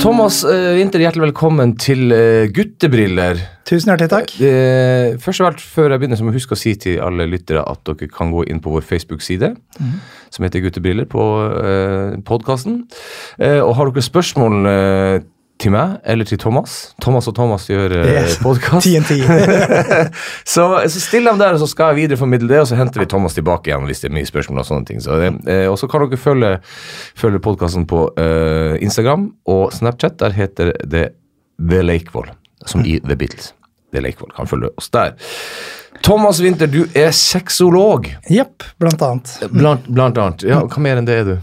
Thomas eh, Winther, hjertelig velkommen til eh, Guttebriller. Tusen hjertelig takk. Eh, først og fremst, før jeg begynner, så må jeg huske å si til alle lyttere at dere kan gå inn på vår Facebook-side, som heter Guttebriller, på eh, podkasten. Eh, og har dere spørsmål eh, til meg eller til Thomas Thomas og Thomas gjør eh, Yes. podkast. 10 så, så still dem der, og så skal jeg videreformidle det, og så henter vi Thomas tilbake igjen hvis det er mye spørsmål og sånne ting. Så, eh, og så kan dere følge, følge podkasten på eh, Instagram og Snapchat. Der heter det The Lakevoll, som i The Beatles. The Lakevoll. Kan følge oss der. Thomas Winther, du er sexolog, Jepp, blant annet. blant, blant annet. Ja, hva mer enn det er du?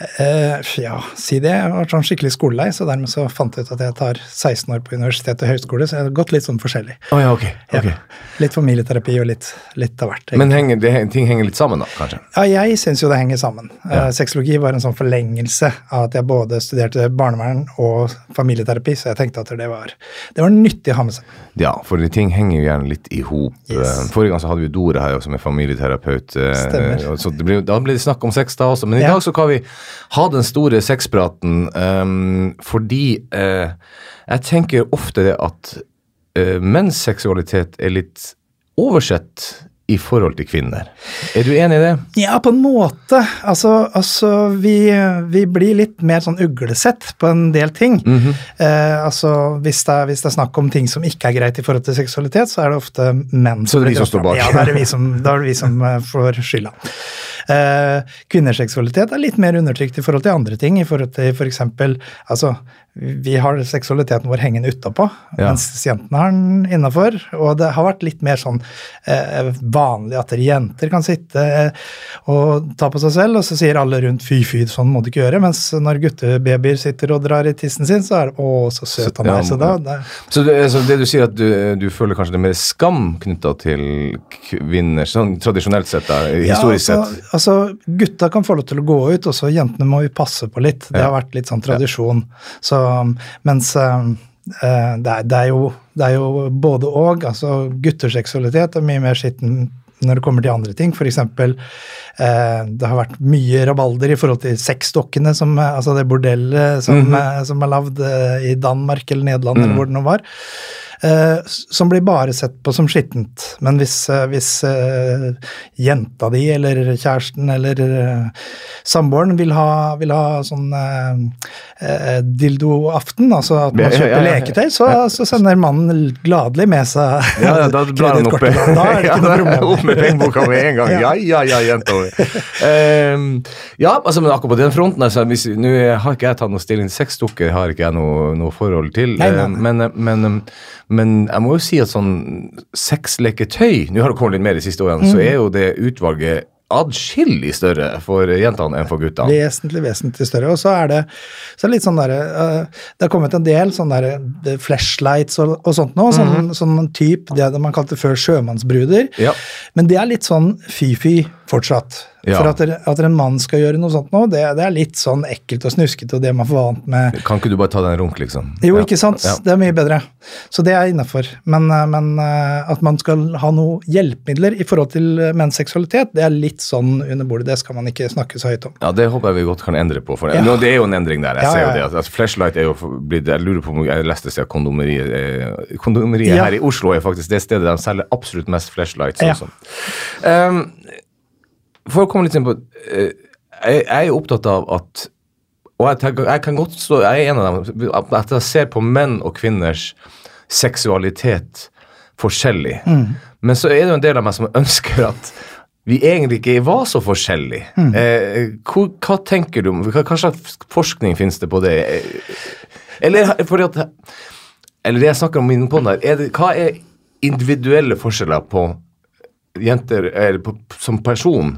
Eh, ja, si det. Jeg var sånn skikkelig skolelei, så dermed så fant jeg ut at jeg tar 16 år på universitet og høyskole, så jeg har gått litt sånn forskjellig. Oh, ja, ok. Ja. Litt familieterapi og litt, litt av hvert. egentlig. Men henger, det, ting henger litt sammen, da, kanskje? Ja, jeg syns jo det henger sammen. Ja. Eh, Sexologi var en sånn forlengelse av at jeg både studerte barnevern og familieterapi, så jeg tenkte at det var, det var nyttig å ha med seg. Ja, for de ting henger jo gjerne litt i hop. Yes. Eh, Forrige gang så hadde vi Dore her, som er familieterapeut. og Så det ble, da ble det snakk om sex da også. Men i dag så kan vi ha den store sexpraten um, fordi uh, jeg tenker ofte det at uh, menns seksualitet er litt oversett i forhold til kvinner. Er du enig i det? Ja, på en måte. Altså, altså vi, vi blir litt mer sånn uglesett på en del ting. Mhm. eh, altså, hvis det, er, hvis det er snakk om ting som ikke er greit i forhold til seksualitet, så er det ofte menn Så det er vi som står bak. Ja, da er det vi som, er det vi som får skylda. Eh, kvinners seksualitet er litt mer undertrykt i forhold til andre ting. I forhold til for eksempel, altså, vi har seksualiteten vår hengende utapå, Ja. mens jentene har den innafor. Og det har vært litt mer sånn eh, vanlig at jenter kan sitte eh, og ta på seg selv, og så sier alle rundt fy, fy, sånn må du ikke gjøre. Mens når guttebabyer sitter og drar i tissen sin, så er det å, så søt han er. Så da, det, Så det, så det du sier at du, du føler kanskje det er mer skam knytta til kvinner, sånn tradisjonelt sett, da, historisk ja, sett? Altså, gutta kan få lov til å gå ut, og så jentene må vi passe på litt. Det har vært litt sånn tradisjon. Så, mens eh, eh, det, er, det, er jo, det er jo både og. Altså, gutters seksualitet er mye mer skitten når det kommer til andre ting. F.eks. Eh, det har vært mye rabalder i forhold til sexdokkene, som, eh, altså det bordellet som, mm -hmm. som er lagd i Danmark eller Nederland, eller Mhm. hvor det nå var. Eh, som blir bare sett på som skittent. Men hvis, eh, hvis eh, jenta di eller kjæresten eller samboeren vil ha, vil ha sånn dildoaften, altså at man kjøper ja, ja, ja. leketøy, så, så sender mannen gladelig med seg Ja, ja, da drar han opp, kredittkortet. Da er det ikke noe problem. opp med pengeboka med en gang. Ja, ja, ja, jenta mi. Um, ja, altså, men akkurat på den fronten altså, hvis, Nå har ikke jeg tatt noe stilling til sexdukker, har ikke jeg noe, noe forhold til. Nei, nei, nei. Men, men, men jeg må jo si at sånn sexleketøy Nå har det kommet litt mer de siste årene, Mm. så er jo det utvalget adskillig større for jentene enn for guttene. Vesentlig, vesentlig større. Og så er det, så er det litt sånn derre uh, Det har kommet en del sånne derre flashlights og, og sånt nå. Sånn, sånn type det man kalte før sjømannsbruder. Ja. Men det er litt sånn fy-fy fortsatt. Ja. For at, at en mann skal gjøre noe sånt nå, det, det er litt sånn ekkelt og snuskete, og det man får vant med Kan ikke du bare ta deg en runk, liksom? Jo, Ja. ikke sant? Ja. Det er mye bedre. Så det er innafor. Men, eh, men eh, at man skal ha noe hjelpemidler i forhold til eh, menns seksualitet, det er litt sånn under bordet. Det skal man ikke snakke så høyt om. Ja, det håper jeg vi godt kan endre på. For Ja. Nå, det er jo en endring der. Jeg ser jo det. at Flashlight er jo blitt Jeg lurer på om jeg leste seg kondomeriet Kondomeriet her i Oslo er faktisk det stedet de selger absolutt mest flashlights. Ja. sånn. Um, for å komme litt inn på eh, Jeg jeg er jo opptatt av at Og jeg, tenker, jeg kan godt stå Jeg er en av dem. At jeg ser på menn og kvinners seksualitet forskjellig. Men så er det jo en del av meg som ønsker at vi egentlig ikke var så forskjellige. Eh, hvor, hva tenker du om hva, hva slags forskning finnes det på det? Eller fordi at Eller det jeg snakker om inne på den der, er det, hva er individuelle forskjeller på jenter er på, som person?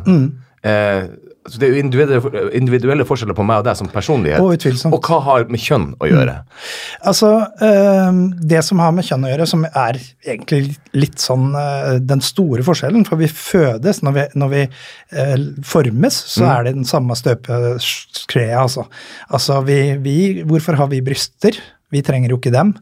Eh, så det er jo individuelle, individuelle forskjeller på meg og deg som personlighet. Og. Og hva har med kjønn å gjøre? Altså, eh, Det som har med kjønn å gjøre, som er egentlig litt sånn eh, den store forskjellen For vi fødes, når vi, når vi eh, formes, så er det den samme støpeskreet, altså. Altså, vi, vi Hvorfor har vi bryster? Vi trenger jo ikke dem.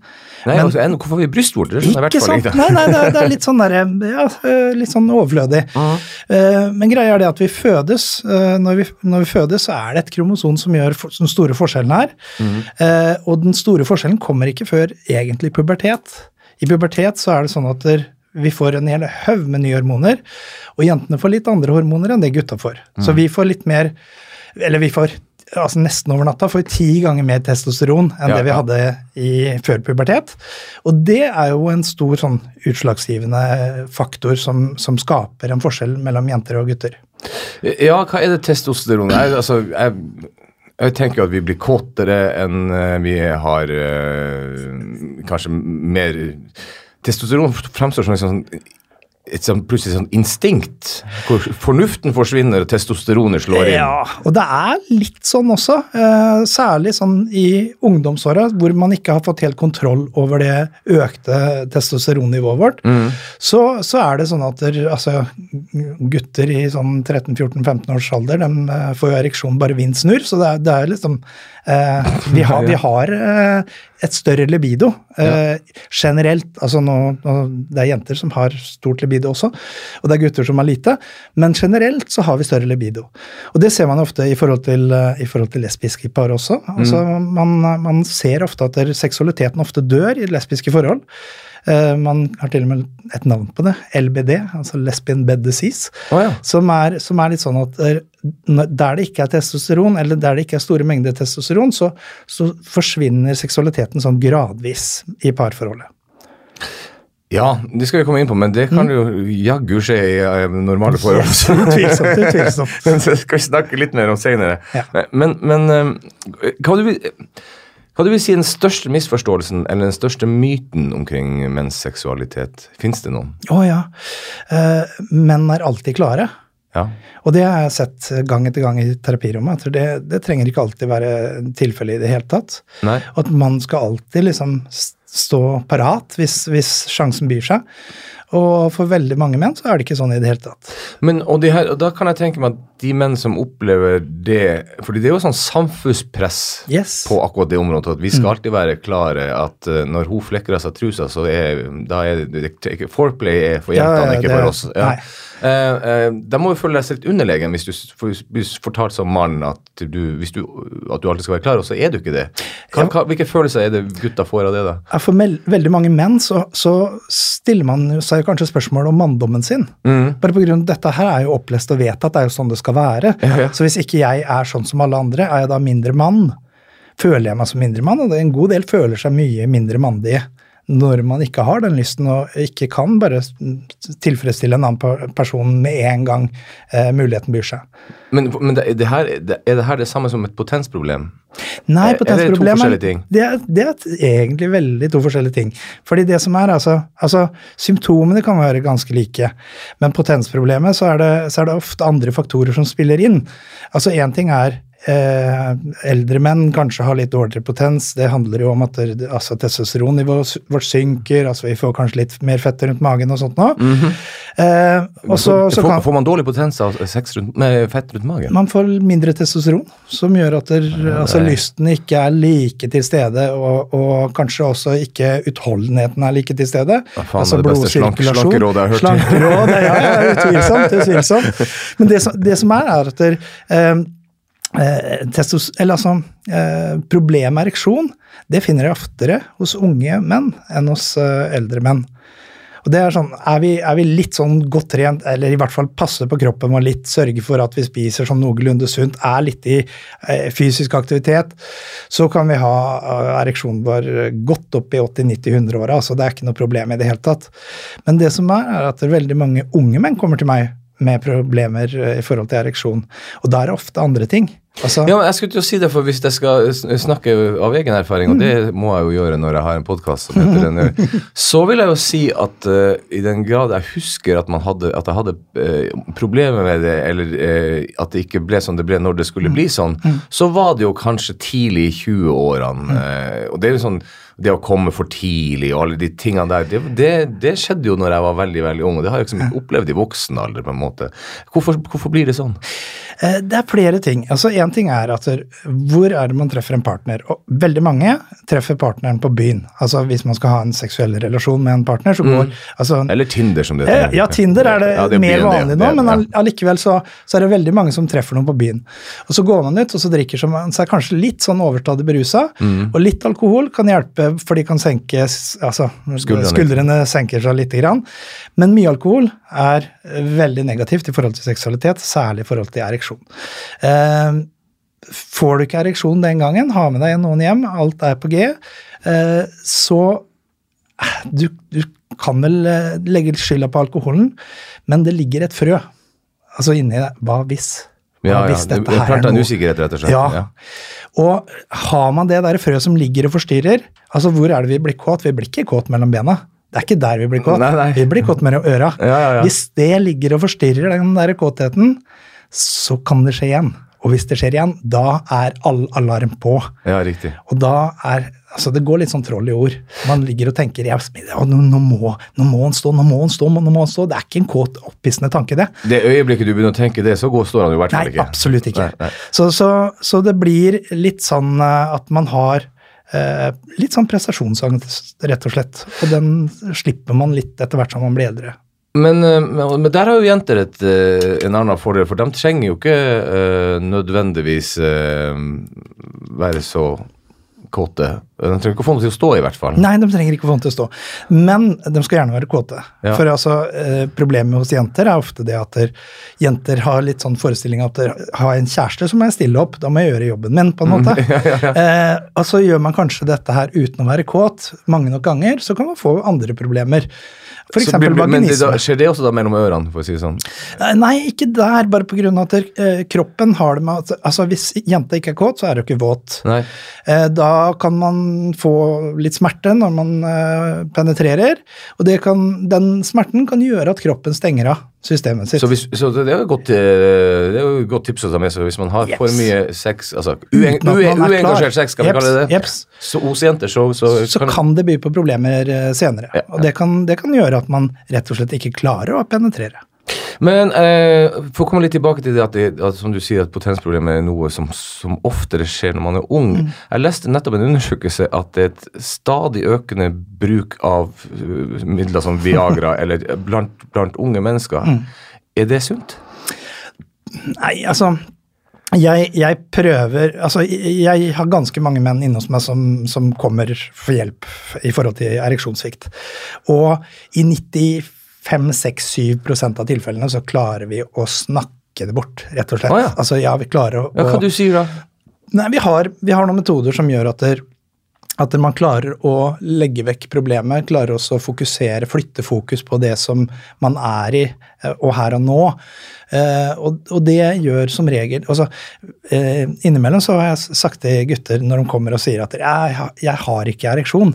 Nei, Men- altså, en, hvorfor har vi brystvorter? Ikke fall sant? Nei, nei, det er, det er litt sånn der, ja, eh, litt sånn overflødig. Eh, Men greia er det at vi fødes. eh, Når vi, når vi fødes, så er det et kromosom som gjør for, den store forskjellen her. Eh, Og den store forskjellen kommer ikke før egentlig pubertet. I pubertet så er det sånn at der, vi får en hel haug med nye hormoner, og jentene får litt andre hormoner enn det gutta får. Så vi får litt mer Eller vi får altså nesten over natta får vi ti ganger mer testosteron enn Ja, det vi hadde i, før pubertet. Og det er jo en stor sånn utslagsgivende faktor som, som skaper en forskjell mellom jenter og gutter. Ja, hva er det testosteron? Jeg, altså, jeg, jeg tenker at vi blir kåtere enn eh, vi har eh, kanskje mer Testosteron fremstår som en sånn et sånn, plutselig sånn instinkt, hvor fornuften forsvinner og testosteronet slår inn. Ja, og det er litt sånn også, eh, særlig sånn i ungdomsåra, hvor man ikke har fått helt kontroll over det økte testosteronnivået vårt. Så, så er det sånn at der, altså, gutter i sånn 13-14-15 års alder de eh, får jo ereksjon bare vind snur, så det er, det er liksom eh, vi, har, vi har eh, et større libido eh, generelt. altså nå, nå, Det er jenter som har stort libido også, og det er gutter som har lite, men generelt så har vi større libido. Og det ser man ofte i forhold til, eh, i forhold til lesbiske par også. altså man, man ser ofte at der seksualiteten ofte dør i lesbiske forhold. Eh, man har til og med et navn på det, LBD, altså Lesbian Bed Disease. oh, ja. Som er, som er litt sånn at der det ikke er testosteron, eller der det ikke er store mengder testosteron, så, så forsvinner seksualiteten sånn gradvis i parforholdet. Ja, det skal vi komme inn på, men det kan jo jaggu skje i eh, normale forhold. Utvilsomt, utvilsomt. Men det skal vi snakke litt mer om senere. Ja. Men, men eh, hva, du vil, hva du vil si er den største misforståelsen eller den største myten omkring menns seksualitet? Fins det noen? Å ja. Eh, menn er alltid klare. Ja. Og det har jeg sett gang etter gang i terapirommet. at Det, det trenger ikke alltid være tilfellet i det hele tatt. Nei? Og at man skal alltid liksom stå parat hvis, hvis sjansen byr seg. Og for veldig mange menn så er det ikke sånn i det hele tatt. Men, og, her, og da kan jeg tenke meg at de menn som opplever det fordi det er jo sånn samfunnspress Yes. på akkurat det området. at Vi skal alltid være klare at eh, når hun flekker av seg trusa, så er, da er det, det ikke- Foreplay er for Ja, jentene, ja, ikke det- for oss. Ja. nei. Eh, eh, da må du føle deg litt underlegen hvis du blir fortalt som mann at du, du, at du alltid skal være klar, og så er du ikke det. Hva, hva, hvilke følelser er det gutta får av det, da? For veldig mange menn så, så stiller man seg kanskje spørsmål om manndommen sin. Bare på grunn av dette her er jo opplest og vedtatt, det er jo sånn det skal være. Ja, ja. Så hvis ikke jeg er sånn som alle andre, er jeg da mindre mann? Føler jeg meg som mindre mann? Og det en god del føler seg mye mindre mandige når man ikke har den lysten og ikke kan bare tilfredsstille en annen person med en gang eh, muligheten byr seg. Men, men det, det her, det, er det her det samme som et potensproblem? Nei, er det? Det er, det er egentlig veldig to forskjellige ting. Fordi det som er, altså, altså Symptomene kan være ganske like, men potensproblemet så er, det, så er det ofte andre faktorer som spiller inn. Altså Én ting er eh, eldre menn kanskje har litt dårligere potens. Det handler jo om at altså, testosteronnivået vårt synker, altså vi får kanskje litt mer fett rundt magen og sånt nå. eh, og så, så får, kan får man dårlig potens av sex rundt, med fett rundt magen? man får mindre testosteron, som gjør at der, altså, lysten ikke er like til stede, og, og kanskje også ikke utholdenheten er like til stede. Ja, faen, altså blodsirkulasjon. det slank- slankerådet jeg har hørt. Slankeråd, ja, ja, utvilsomt. utvilsomt. Men det som, det som er, er at der, eh, eh, testos, eller altså, eh, Problemet med ereksjon det finner jeg oftere hos unge menn enn hos eh, eldre menn. Og det Er sånn, er vi, er vi litt sånn godt trent, eller i hvert fall passer på kroppen og litt sørger for at vi spiser sånn noenlunde sunt, er litt i eh, fysisk aktivitet, så kan vi ha eh, ereksjonen vår godt opp i 80-90-100-åra. Altså, det er ikke noe problem i det hele tatt. Men det som er, er at veldig mange unge menn kommer til meg med problemer eh, i forhold til ereksjon. Og da er det ofte andre ting. Altså, Ja, men jeg skulle til å si det, for Hvis jeg skal snakke av egen erfaring, og det må jeg jo gjøre når jeg har en podkast som heter denne, så vil jeg jo si at uh, i den grad jeg husker at, man hadde, at jeg hadde uh, problemer med det, eller uh, at det ikke ble som det ble når det skulle bli sånn, så var det jo kanskje tidlig i 20-årene. eh, og det er jo sånn det å komme for tidlig og alle de tingene der, det, det, det skjedde jo når jeg var veldig veldig ung, og det har jeg liksom opplevd i voksen alder. på en måte. Hvorfor, hvorfor blir det sånn? Eh, Det er flere ting. Altså Én ting er at hvor er det man treffer en partner? Og veldig mange treffer partneren på byen. Altså Hvis man skal ha en seksuell relasjon med en partner, så går altså, Eller Tinder, som det heter. Ja, Tinder er det, Ja, det mer vanlig nå, men allikevel så, så er det veldig mange som treffer noen på byen. Og så går man ut, og så drikker man seg kanskje litt sånn overstadig berusa, Mm. og litt alkohol kan hjelpe, for de kan senke altså, Skuldrene. skuldrene. senker seg lite grann. Men mye alkohol er eh, veldig negativt i forhold til seksualitet, særlig i forhold til ereksjon. Eh, får du ikke ereksjon den gangen, ha med deg noen hjem, alt er på G, eh, så du, du kan vel eh, legge skylda på alkoholen, men det ligger et frø altså inni deg. Hva hvis? Hva Ja, hvis ja. dette det er planter en usikkerhet, rett og slett. Ja. Og har man det der frøet som ligger og forstyrrer Altså, hvor er det vi blir kåt? Vi blir ikke kåt mellom bena. Det er ikke der vi blir kåt. Nei, nei. Vi blir kåt mellom øra. Ja, ja, ja. Hvis det ligger og forstyrrer den der kåtheten, så kan det skje igjen. Og hvis det skjer igjen, da er all alarm på. ja, riktig. Og da er Altså, det går litt sånn troll i ord. Man ligger og tenker ja, nå, nå, må, nå må han stå, nå må han stå, nå må han stå. Det er ikke en kåt, opphissende tanke, det. Det øyeblikket du begynner å tenke det, så går, står han jo i hvert fall Nei, absolutt ikke. Nei, nei. Så, så, så det blir litt sånn eh, at man har eh, litt sånn prestasjonsangst, rett og slett. Og den slipper man litt etter hvert som man blir eldre. Men, eh, men men der har jo jenter et, eh, en annen fordel, for de trenger jo ikke uh, nødvendigvis uh, være så kåte. De trenger ikke å få noe til å stå, i hvert fall. Nei, de trenger ikke få noe til å stå. Men de skal gjerne være kåte. Ja. For altså, eh, problemet hos jenter er ofte det at der, jenter har litt sånn forestilling at der, har jeg en kjæreste, så må jeg stille opp. Da må jeg gjøre jobben min, på en måte. Eh, og så gjør man kanskje dette her uten å være kåt mange nok ganger, så kan man få andre problemer. For eksempel blir- men det, da, skjer det også da mellom ørene, for å si det sånn? Eh, Nei, ikke der, bare på grunn av at eh, kroppen har det med altså Hvis jenta ikke er kåt, så er hun ikke våt. Nei. Eh, Da kan man få litt smerte når man eh, penetrerer, og det kan, den smerten kan gjøre at kroppen stenger av systemet sitt. Så, hvis, så det er jo et godt, eh, det er jo et godt tips å ta med seg hvis man har for mye sex, altså uen, er uengasjert sex, skal vi kalle det det? jeps. Så hos jenter så, så, så kan det by på problemer senere. senere. Ja, Og det kan, det kan gjøre at man rett og slett ikke klarer å penetrere. Men eh, for å komme litt tilbake til det at, det, at som du sier, at potensproblemer er noe som, som oftere skjer når man er ung. Mm. Jeg leste nettopp en undersøkelse at det er et stadig økende bruk av uh, midler som Viagra eller blant, blant unge mennesker. Mm. Er det sunt? Nei, altså jeg, jeg prøver Altså, jeg har ganske mange menn inne hos meg som, som kommer for hjelp i forhold til ereksjonssvikt. Og i 95-6-7 av tilfellene så klarer vi å snakke det bort, rett og slett. Ah, ja. Altså, ja, vi klarer å, Ja, hva du sier da? Nei, vi har, vi har noen metoder som gjør at, der, at man klarer å legge vekk problemet, klarer også å fokusere, flytte fokus på det som man er i, eh, og her og nå. Eh, og, og det gjør som regel altså, eh, Innimellom så har jeg sagt til gutter når de kommer og sier at jeg, har- jeg har ikke ereksjon,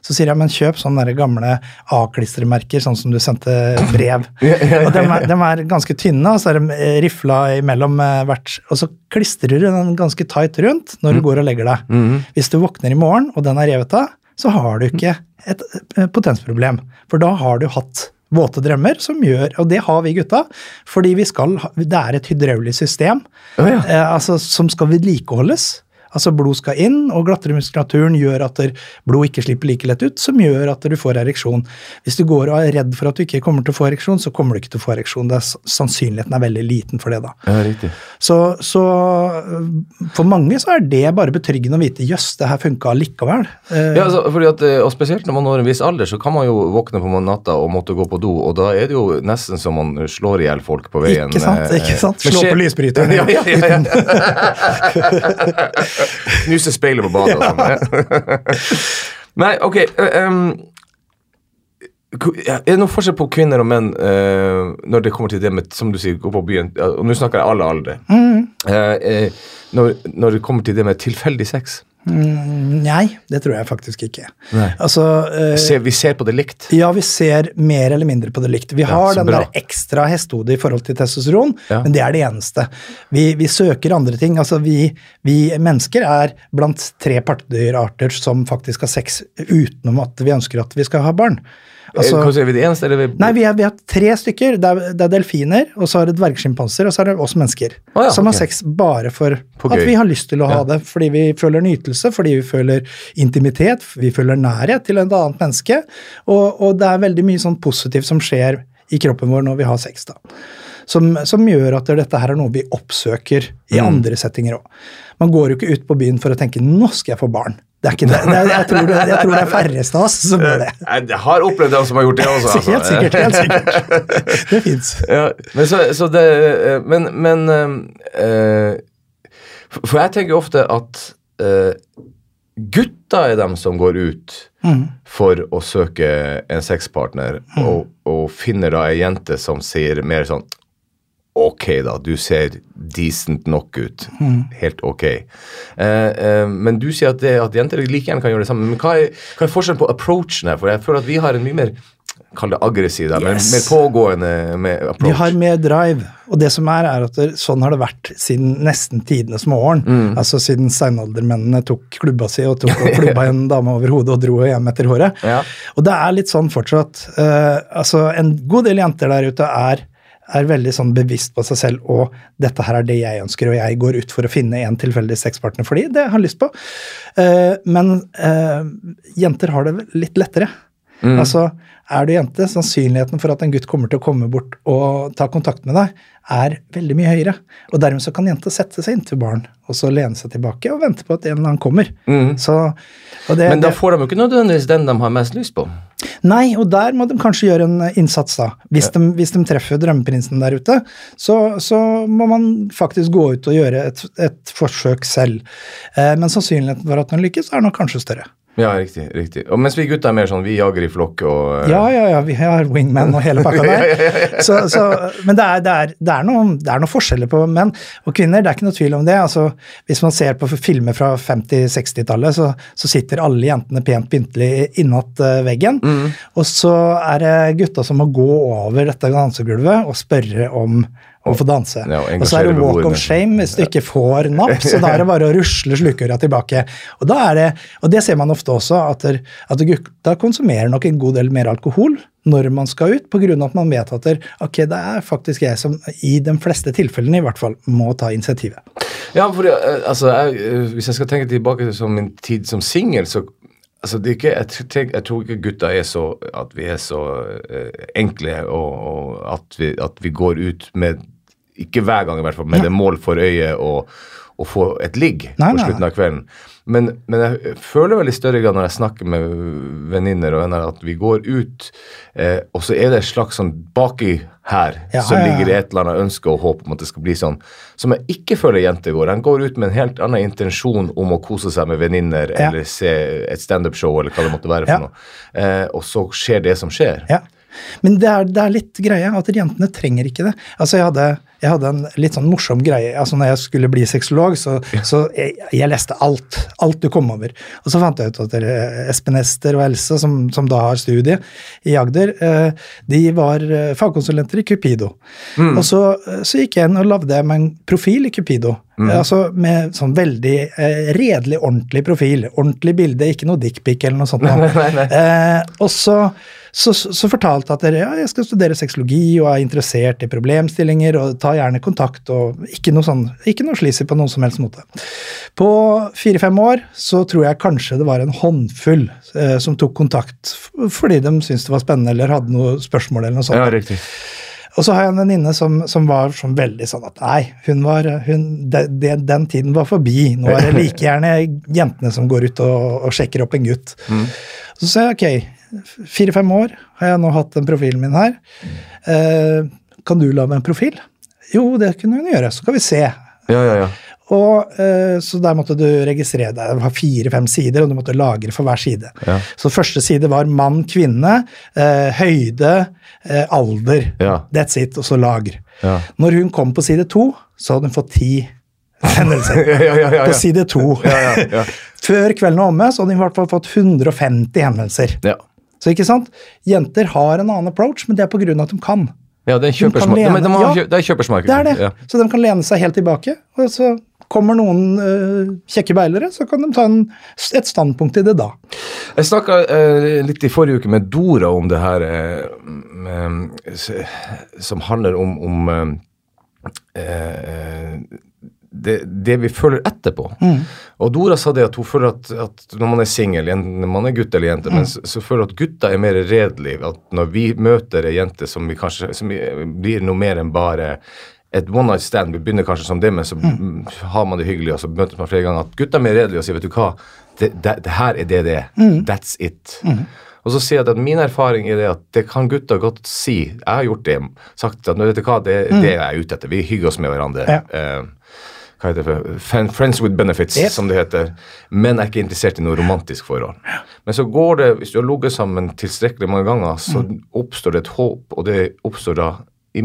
så sier jeg men kjøp sånne gamle A-klistremerker, sånn som du sendte brev. og de er, de er ganske tynne, og så er de eh, rifla imellom eh, hvert Og så klistrer du den ganske tight rundt når du går og legger deg. Hvis du våkner i morgen, og den er revet av, så har du ikke et eh, potensproblem. For da har du hatt våte drømmer som gjør Og det har vi gutta, fordi vi skal Det er et hydraulisk system oh, ja. eh, altså, som skal vedlikeholdes. Altså Blod skal inn, og glattere muskulaturen gjør at blod ikke slipper like lett ut, som gjør at du får ereksjon. Hvis du går og er redd for at du ikke kommer til å få ereksjon, så kommer du ikke til å få ereksjon. Det er, sannsynligheten er veldig liten for det, da. Ja, riktig. Så, så for mange så er det bare betryggende å vite jøss, det her funka likevel. Eh, Ja, altså, fordi at, eh, og Spesielt når man når en viss alder, så kan man jo våkne på natta og måtte gå på do, og da er det jo nesten som man slår i hjel folk på veien. Ikke sant, eh, ikke sant? Slå på lysbryteren. Ja, ja, ja, ja. Knuse speilet på badet og sånn. Nei, ok. ja, er det noen forskjell på kvinner og menn uh, når det kommer til det med som du sier, gå på byen? Og nå snakker jeg alle aldre. Mm. uh, uh, når, når det kommer til det med tilfeldig sex? Nei, det tror jeg faktisk ikke. Altså, uh, Se, vi ser på det likt. ja, vi ser mer eller mindre på det likt. Vi har ja, den bra. der ekstra hestehodet i forhold til testosteron, Ja. men det er det eneste. Vi, vi søker andre ting. Altså, vi, vi mennesker er blant tre pattedyrarter som faktisk har sex utenom at vi ønsker at vi skal ha barn. Altså, Eh, Hva sier vi det eneste, eller vi, Nei, vi, er, vi har tre stykker. Det er, det er delfiner, og så er det dvergsjimpanser, og så er det oss mennesker. Å ja, som okay. har sex bare for at vi har lyst til å ha Ja. det. Fordi vi føler nytelse, fordi vi føler intimitet, vi føler nærhet til et annet menneske. Og, og det er veldig mye sånn positivt som skjer i kroppen vår når vi har sex. da. Som, som gjør at dette her er noe vi oppsøker i Mm. andre settinger òg. Man går jo ikke ut på byen for å tenke 'nå skal jeg få barn'. Det er ikke det. det er, jeg, tror det jeg tror det er færreste av oss som gjør det. Jeg har opplevd dem som har gjort det også. altså. Helt sikkert. helt sikkert. Det fins. Ja, men så, så det eh, Men, men eh, for- jeg tenker ofte at øh, gutter er dem som går ut for å søke en sexpartner, og, og finner da ei jente som sier mer sånn Ok, da, du ser decent nok ut. Helt ok. Eh, eh, men du sier at, det, at jenter like gjerne kan gjøre det samme. Men hva er, hva er forskjellen på approachen her? For jeg føler at vi har en mye mer Kall det aggressiv, da, men mer pågående med approach. Vi har mer drive, og det som er, er at det, sånn har det vært siden nesten tidenes morgen. Mm. Altså siden steinaldermennene tok klubba si og tok og klubba en dame over hodet og dro hjem etter håret. Ja. Og det er litt sånn fortsatt. Uh, altså En god del jenter der ute er er veldig sånn bevisst på seg selv og 'dette her er det jeg ønsker', og jeg går ut for å finne en tilfeldig sexpartner fordi det jeg har lyst på. Uh, men uh, jenter har det litt lettere. Mm. Altså, er du jente, sannsynligheten for at en gutt kommer til å komme bort og ta kontakt med deg, er veldig mye høyere. Og dermed så kan jenta sette seg inntil barn, og så lene seg tilbake og vente på at en eller annen kommer. Så, og det, Mm. Men da får de jo ikke nødvendigvis den de har mest lyst på. Nei, og der må de kanskje gjøre en eh, innsats, da. Hvis, de, hvis de treffer drømmeprinsen der ute, så, så må man faktisk gå ut og gjøre et, et forsøk selv. Eh, men sannsynligheten for at den lykkes, er nok kanskje større. Ja, riktig. riktig. Og mens vi gutter er mer sånn, vi jager i flokk og eh, Ja, ja, ja, vi har wingman og hele pakka der. Så, så, men det er, det, er, det, er noen, det er noen forskjeller på menn og kvinner, det er ikke noe tvil om det. Altså, hvis man ser på filmer fra 50-60-tallet, så, så sitter alle jentene pent pyntelig innat eh, veggen. Og så er det gutta som må gå over dette dansegulvet og spørre om å få danse. Ja, og og så er det walk of shame hvis du ikke får napp, så da er det bare å rusle slukøra tilbake. Og, da er det, og det ser man ofte også, at, der, at gutta konsumerer nok en god del mer alkohol når man skal ut, pga. at man vet at der, ok, det er faktisk jeg som i de fleste tilfellene i hvert fall må ta initiativet. Ja, for eh, altså, jeg, eh, Hvis jeg skal tenke tilbake til min tid som singel, så altså, det ikke, jeg, tenk, jeg tror ikke gutta er så at vi er så eh, enkle, og, og at, vi, at vi går ut med Ikke hver gang, i hvert fall, med det mål for øyet å å få et ligg på slutten av kvelden. Men, men jeg føler vel i større grad når jeg snakker med venninner og venner, at vi går ut, eh, og så er det et slags sånn baki her Ja, som ja, ja. ligger et eller annet ønske og håp om at det skal bli sånn, som jeg ikke føler jenter går. De går ut med en helt annen intensjon om å kose seg med venninner eller se et standup-show eller hva det måtte være for noe. Eh, og så skjer det som skjer. Ja. Men det er, det er litt greie at jentene trenger ikke det. Altså Jeg hadde, jeg hadde en litt sånn morsom greie. altså Når jeg skulle bli sexolog, så, så jeg, jeg leste alt. Alt du kom over. Og så fant jeg ut at Espen Ester og Else, som, som da har studie i Agder, eh, de var eh, fagkonsulenter i Cupido. Og så, eh, så gikk jeg inn og lagde meg en profil i Cupido. Mm. Altså Med sånn veldig eh, redelig, ordentlig profil. Ordentlig bilde, ikke noe dickpic eller noe sånt. noe. Eh, og så så, så, fortalte at dere, ja, jeg skal studere sexologi og er interessert i problemstillinger og ta gjerne kontakt og ikke noe sånn, ikke noe slisig på noen som helst måte. På fire-fem år så tror jeg kanskje det var en håndfull eh, som tok kontakt fordi de syntes det var spennende eller hadde noe spørsmål eller noe sånt. Ja, riktig. Og så har jeg en venninne som, som var sånn veldig sånn at nei, hun var, hun, de, de, den tiden var forbi. Nå er det like gjerne jentene som går ut og, og sjekker opp en gutt. Så sa jeg ok, fire-fem år har jeg nå hatt den profilen min her. Eh, kan du lage en profil? Jo, det kunne hun gjøre. Så kan vi se. Ja, ja, ja. Og, eh, så der måtte du registrere deg. Det var fire-fem sider, og du måtte lagre for hver side. Ja. Så første side var mann, kvinne, eh, høyde, eh, alder. Ja. That's it, og så lagr. Ja. Når hun kom på side to, så hadde hun fått ti hendelser. Ja, ja, ja, ja. På side to. Ja, ja, ja. Før kvelden var omme, så hadde hun i hvert fall fått 150 henvendelser. Så ikke sant? Jenter har en annen approach, men det er av at de kan. Ja, det er kjøpersmarked. De, de ja. det er. Det. Ja. Så de kan lene seg helt tilbake, og så kommer noen uh, kjekke beilere, så kan de ta en, et standpunkt i det da. Jeg snakka litt i forrige uke med Dora om det her uh, um, som handler om, um, eh, eh, det, det vi føler etterpå. Og Dora sa det at hun føler at, at når man er singel, enten man er gutt eller jente, men så, så føler hun at gutter er mer redelige. At når vi møter ei jente som, vi kanskje, som blir noe mer enn bare et one night stand, vi begynner kanskje som det, men så mm, har man det hyggelig, og så møtes man flere ganger. At gutter er mer redelige og sier, vet du hva, det, det, det her er det det er. That's it. Og så sier jeg at min erfaring er det at det kan gutta godt si. Jeg har gjort det. Sagt at vet du hva, det, det er jeg ute etter. Vi hygger oss med hverandre. Ja. Eh, hva heter det? Friends with benefits, Yep. som det heter. Men er ikke interessert i noe romantisk forhold. Men så går det, hvis du har ligget sammen tilstrekkelig mange ganger, så oppstår det et håp, og det oppstår da i-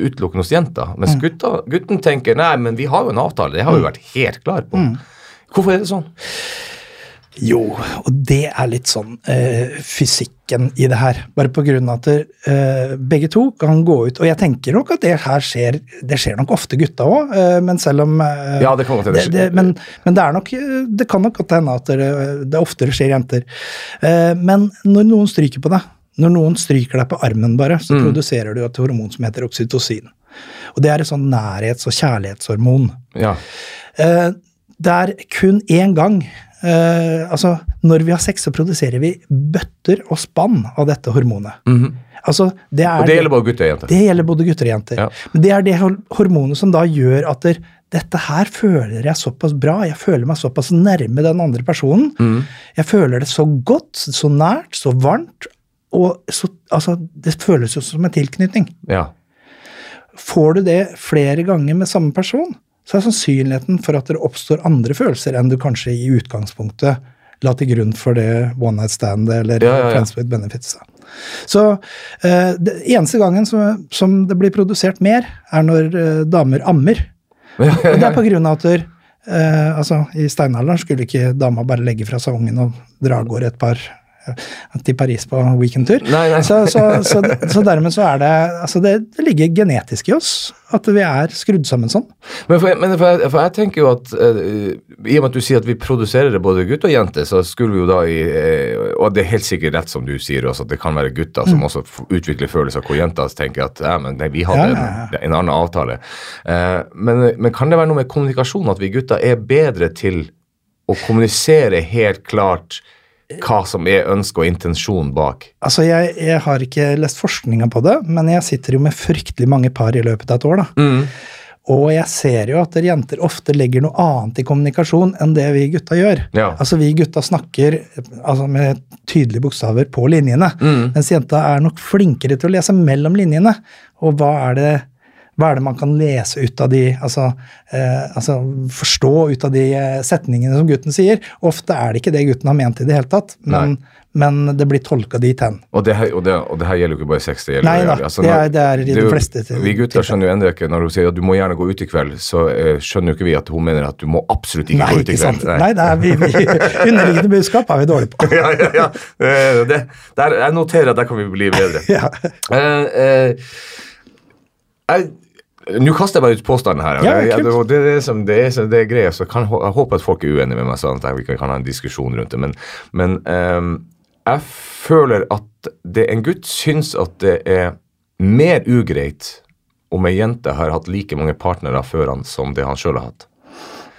utelukkende hos jenter. Mens gutta, gutten tenker nei, men vi har jo en avtale, det har vi vært helt klar på. Hvorfor er det sånn? Jo, og det er litt sånn eh, fysikken i det her. Bare på grunn av at eh, begge to kan gå ut Og jeg tenker nok at det her skjer Det skjer nok ofte gutta òg, eh, men selv om eh, Ja, det kan godt hende. det, det, men, men det er nok eh, Det kan nok godt hende at det, det oftere skjer jenter. Eh, men når noen stryker på deg, når noen stryker deg på armen bare, så produserer du et hormon som heter oksytocin. Og det er et sånn nærhets- og kjærlighetshormon. Ja. Det er kun én gang eh, Altså, når vi har sex, så produserer vi bøtter og spann av dette hormonet. Altså, det er Og det gjelder både gutter og jenter. det gjelder både gutter og jenter. Ja. Men det er det hormonet som da gjør at der, dette her føler jeg såpass bra, jeg føler meg såpass nærme den andre personen. Mm. Jeg føler det så godt, så nært, så varmt, og så, altså, det føles jo som en tilknytning. Ja. Får du det flere ganger med samme person, så er sannsynligheten for at det oppstår andre følelser enn du kanskje i utgangspunktet la til grunn for det one night stand eller Ja, ja, ja. friends with benefits. Så eh, det eneste gangen som, som det blir produsert mer, er når eh, damer ammer. Og det er på grunn av at eh, altså, i steinalderen skulle ikke dama bare legge fra seg ungen og dra av gårde et par til Paris på weekendtur. Så, så, så, så dermed så er det altså det, det ligger genetisk i oss at vi er skrudd sammen sånn. Men, for, men for, jeg, for jeg tenker jo at uh, I og med at du sier at vi produserer det både gutt og jente, så skulle vi jo da i uh, Og det er helt sikkert rett som du sier også, at det kan være gutter som også utvikler følelser hvor jenter tenker at ja, men nei, vi hadde Mm. Ja, ja, En, en annen avtale. Uh, men, men kan det være noe med kommunikasjon, at vi gutter er bedre til å kommunisere helt klart hva som er ønske og intensjon bak? Altså, jeg, jeg har ikke lest forskninga på det, men jeg sitter jo med fryktelig mange par i løpet av et år, da. Og jeg ser jo at dere jenter ofte legger noe annet i kommunikasjon enn det vi gutta gjør. Ja. Altså, vi gutta snakker altså, med tydelige bokstaver på linjene, mens jenta er nok flinkere til å lese mellom linjene. Og hva er det hva er det man kan lese ut av de altså, eh, altså forstå ut av de eh, setningene som gutten sier? Ofte er det ikke det gutten har ment i det hele tatt, men, men det blir tolka dit hen. Og det, her, og, det, og det her gjelder jo ikke bare sex. Det gjelder Nei da, altså, det er- det er i de fleste til- Vi gutter skjønner jo ennå ikke Når hun sier at du må gjerne gå ut i kveld, så eh, skjønner jo ikke vi at hun mener at du må absolutt ikke Nei, gå ut i sant. kveld. Nei, det er vi, vi, underliggende budskap er vi dårlige på. ja, ja, ja. Det, der, jeg noterer at der kan vi bli bedre. Ja. Eh, eh, jeg- Nå kaster jeg bare ut påstanden her. Ja, det, det, er som, det, er, det er greier, så kan, jeg håper at folk er uenige med meg, sånn at vi kan, kan ha en diskusjon rundt det. Men, men um, jeg føler at det, en gutt syns at det er mer ugreit om ei jente har hatt like mange partnere før han som det han sjøl har hatt.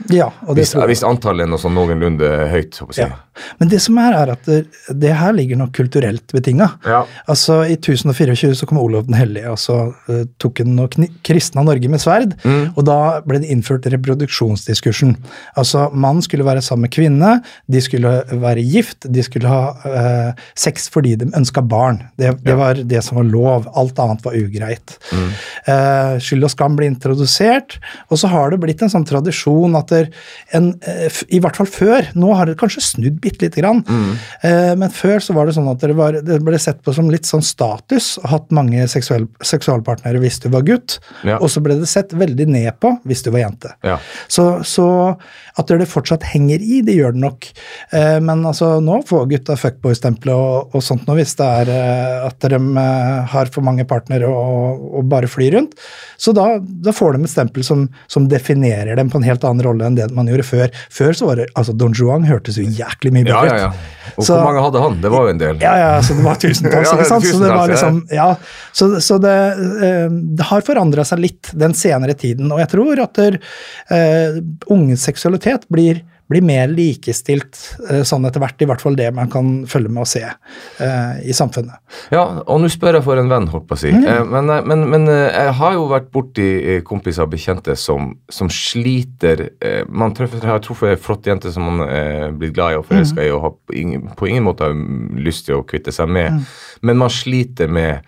ja, og det Hvis, tror jeg. hvis antallet er noe sånn noenlunde høyt. håper jeg. Ja. Men det som er, er at det, det her ligger nok kulturelt betinga. Ja. Altså, I 1024 så kom Olav den hellige, og så uh, tok han og kristna Norge med sverd. Mm. Og da ble det innført reproduksjonsdiskursen. Altså, Mannen skulle være sammen med kvinne, de skulle være gift, de skulle ha uh, sex fordi de ønska barn. Det, det var det som var lov. Alt annet var ugreit. Mm. Uh, skyld og skam ble introdusert, og så har det blitt en sånn tradisjon at der, en, i hvert fall før, nå har det kanskje snudd bitte lite grann. Eh, men før så var det sånn at det, var, det ble sett på som litt sånn status å hatt mange seksuell, seksualpartnere hvis du var gutt, Ja. og så ble det sett veldig ned på hvis du var jente. Ja. Så, så at det fortsatt henger i, det gjør det nok. Eh, men altså, nå får gutta fuckboy-stempelet og, og sånt nå, hvis det er eh, at de eh, har for mange partnere og, og bare flyr rundt. Så da, da får de et stempel som, som definerer dem på en helt annen rolle enn det man gjorde før. Før så var det, altså Don Juan hørtes jo jæklig mye Ja, ut. ja, ja, ja. Og Så- hvor mange hadde han? Det var jo en del. Ja, ja, så det var tusentalls, ikke sant? Så det var liksom, ja, så, så det, eh, det har forandra seg litt den senere tiden, og jeg tror at der, eh, unges seksualitet blir, blir mer likestilt eh, sånn etter hvert, i hvert fall det man kan følge med og se eh, i samfunnet. Ja, og nå spør jeg for en venn, holdt på å si. Eh, men, eh, men, men eh, jeg har jo vært borti kompiser og bekjente som, som sliter eh, Man treffer, har truffet ei flott jente som man er blitt glad i og forelska i og har på ingen, på ingen måte lyst til å kvitte seg med, men man sliter med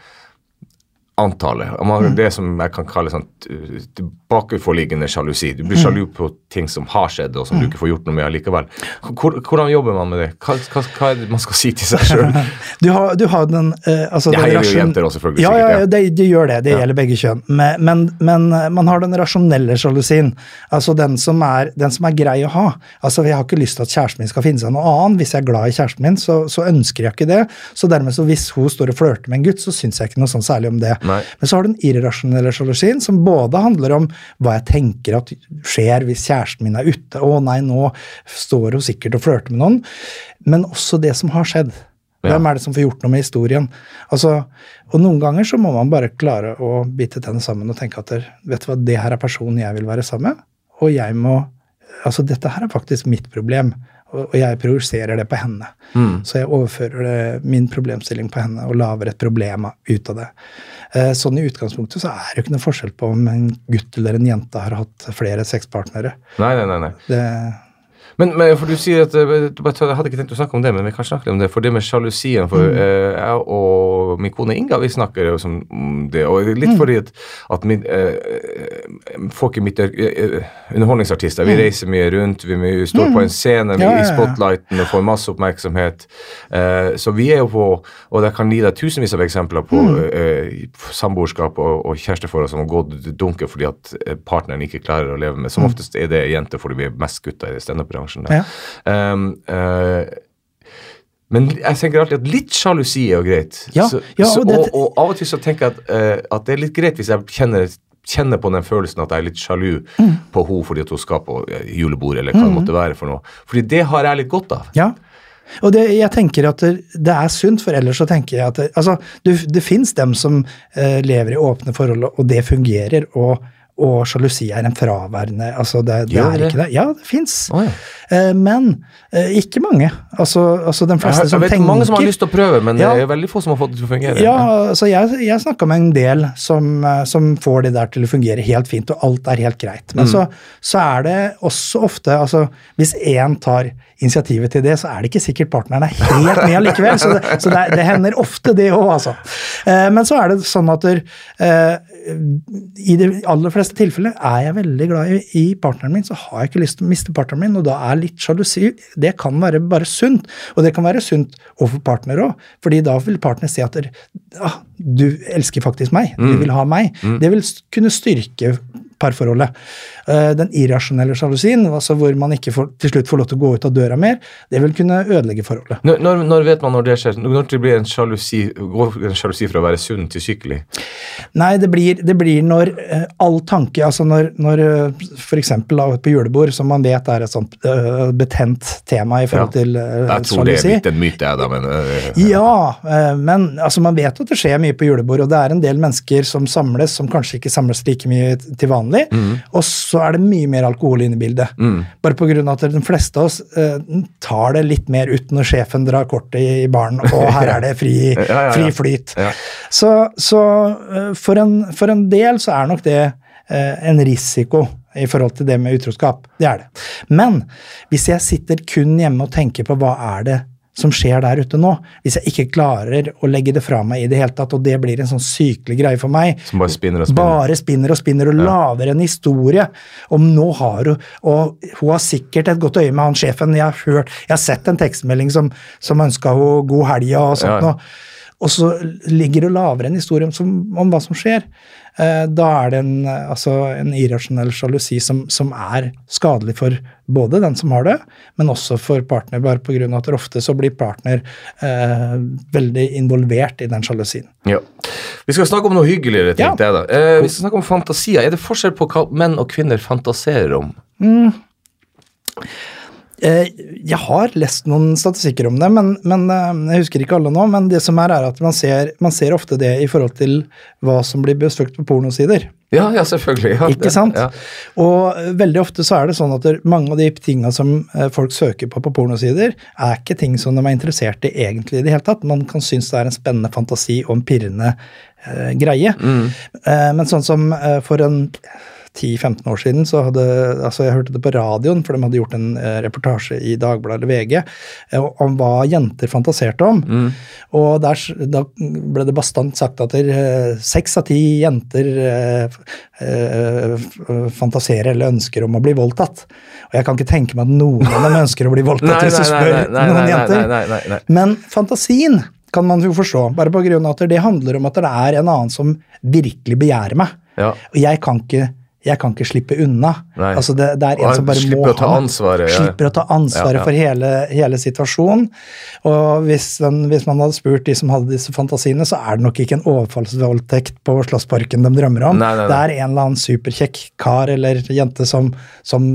antallet. Man, Det som jeg kan kalle sånn uh, tilbakeforliggende sjalusi. Du blir sjalu på ting som har skjedd, og som du ikke får gjort noe med allikevel. Hvordan jobber man med det? Hva, hva, hva er det man skal si til seg sjøl? Du har, du har den eh, altså Det den gjelder jo jenter også, selvfølgelig, Ja, ja, ja ja. det, det gjør det. Det gjelder begge kjønn. Men, men, men eh, man har den rasjonelle sjalusien. Altså den som, er, den som er grei å ha. Altså Jeg har ikke lyst til at kjæresten min skal finne seg noe annet. Hvis jeg er glad i kjæresten min, så, så ønsker jeg ikke det. Så dermed så hvis hun står og flørter med en gutt, så syns jeg ikke noe sånn særlig om det. Nei. Men så har du den irrasjonelle sjalusien, som både handler om hva jeg tenker at skjer hvis kjæresten min er ute. Å nei, nå står hun sikkert og flørter med noen. Men også det som har skjedd. Ja. Hvem er det som får gjort noe med historien? Altså, og noen ganger så må man bare klare å bite tennene sammen og tenke at vet du hva, det her er personen jeg vil være sammen med, og jeg må Altså, dette her er faktisk mitt problem, og jeg projiserer det på henne. Så jeg overfører det, min problemstilling på henne og lager et problem ut av det. Eh, Sånn i utgangspunktet så er det jo ikke noe forskjell på om en gutt eller en jente har hatt flere sexpartnere. Nei, nei, nei. nei. Det, Men, men for du sier at eh, Jeg hadde ikke tenkt å snakke om det, men vi kan snakke om det. For det med sjalusien For eh, jeg og min kone Inga vi snakker jo om det. Og litt fordi at, at min, eh, folk i mitt yrke eh, Underholdningsartister. Vi reiser mye rundt. Vi, vi står på en scene Ja, i spotlighten og får masse oppmerksomhet. Eh, så vi er jo på Og jeg kan gi deg tusenvis av eksempler på eh, samboerskap og, og kjæresteforhold som har gått dunker fordi at eh, partneren ikke klarer å leve med. Som oftest er det jenter fordi vi er mest gutter i standup-bransjen. Ja. Um, eh, men jeg tenker alltid at litt sjalusi er jo greit. Ja, så, ja, og det- og, og av og til så tenker jeg at, uh, at det er litt greit hvis jeg kjenner, kjenner på den følelsen at jeg er litt sjalu Mm. på henne fordi at hun skal på eh, julebord, eller hva det måtte være for noe. Fordi det har jeg litt godt av. Ja. Og det, jeg tenker at det, det er sunt, for ellers så tenker jeg at det, altså, det, det fins dem som eh, lever i åpne forhold, og det fungerer, og, og sjalusi er en fraværende altså det, det Gjør er det? ikke det. Ja, det fins. Oh, ja. eh, men eh, ikke mange. Altså, altså de Jeg, fleste som som jeg vet tenker mange som har lyst til å prøve, men Ja. det er veldig få som har fått det til å fungere. Ja, altså jeg, jeg snakka med en del som, eh, som får det der til å fungere helt fint, og alt er helt greit. Men så, så er det også ofte altså Hvis én tar initiativet til det, så er det ikke sikkert partneren er helt med allikevel. Så det, så det, det hender ofte, det òg, altså. Eh, men så er det sånn at der, eh, i de aller fleste tilfeller er jeg veldig glad i, i partneren min, så har jeg ikke lyst til å miste partneren min, og da er litt sjalusi Det kan være bare sunt, og det kan være sunt overfor partner òg, fordi da vil partner si at ah, du elsker faktisk meg, du vil ha meg. Det vil kunne styrke parforholdet. Eh, Den irrasjonelle sjalusien, altså hvor man ikke får, til slutt får lov til å gå ut av døra mer, det vil kunne ødelegge forholdet. Når, når, når vet man når det skjer? Når det blir en sjalusi, går en sjalusi fra å være sunn til sykelig? Nei, det blir, det blir når eh, all tanke altså Når, når uh, f.eks. på julebord, som man vet er et sånt eh, betent tema i forhold til uh, Jeg tror det er litt en myte, jeg, da, men øh, Ja, eh, men altså, man vet jo at det skjer mye på julebord, og det er en del mennesker som samles, som kanskje ikke samles like mye til vanlig, og så er det mye mer alkohol inne i bildet. Bare på grunn av at de fleste av oss eh, tar det litt mer ut når sjefen drar kortet i, baren, og her er det fri, Ja, ja, ja. fri flyt. Så, så eh, for, en, for en del så er nok det eh, en risiko i forhold til det med utroskap. Det er det. Men hvis jeg sitter kun hjemme og tenker på hva er det som skjer der ute nå, hvis jeg ikke klarer å legge det fra meg i det hele tatt, og det blir en sånn sykelig greie for meg Som bare spinner og spinner. Bare spinner og spinner og lager en historie om nå har hun Og hun har sikkert et godt øye med han sjefen. Jeg har hørt, jeg har sett en tekstmelding som, som ønska henne god helg og sånt Ja, ja. Og så ligger det og lager en historie om, om hva som skjer. Eh, da er det en, eh, altså en irrasjonell sjalusi som, som er skadelig for både den som har det, men også for partner, bare pga. at ofte så blir partner eh, veldig involvert i den sjalusien. Ja. Vi skal snakke om noe hyggeligere, Ja. jeg da. Eh, vi skal snakke om fantasier. Er det forskjell på hva menn og kvinner fantaserer om? Eh, Jeg har lest noen statistikker om det, men, men eh, jeg husker ikke alle nå. Men det som er, er at man ser, man ser ofte det i forhold til hva som blir besøkt på pornosider. Ja, ja, selvfølgelig. Ja, Ikke sant? Ja. Og eh, veldig ofte så er det sånn at mange av de tinga som eh, folk søker på på pornosider, er ikke ting som de er interessert i egentlig i det hele tatt. Man kan synes det er en spennende fantasi og en pirrende eh, greie. Eh, men sånn som eh, for en 10-15 år siden så hadde altså Jeg hørte det på radioen, for de hadde gjort en eh, reportasje i Dagbladet eller VG eh, om hva jenter fantaserte om. Og der, da ble det bastant sagt at eh, seks av ti jenter eh, eh, fantaserer eller ønsker om å bli voldtatt. Og jeg kan ikke tenke meg at noen av dem ønsker å bli voldtatt, Nei, hvis du spør nei, nei, noen jenter. Men fantasien kan man jo forstå, bare på grunn av at det handler om at det er en annen som virkelig begjærer meg. Ja. Og jeg kan ikke, jeg kan ikke slippe unna. Altså det, det er en som bare slipper må å ta ha meg. ansvaret, ja. Slipper å ta ansvaret Ja, ja. for hele, hele situasjonen. Og hvis, den, hvis man hadde spurt de som hadde disse fantasiene, så er det nok ikke en overfallsvoldtekt på Slåssparken de drømmer om. Nei, nei, nei. Det er en eller annen superkjekk kar eller jente som, som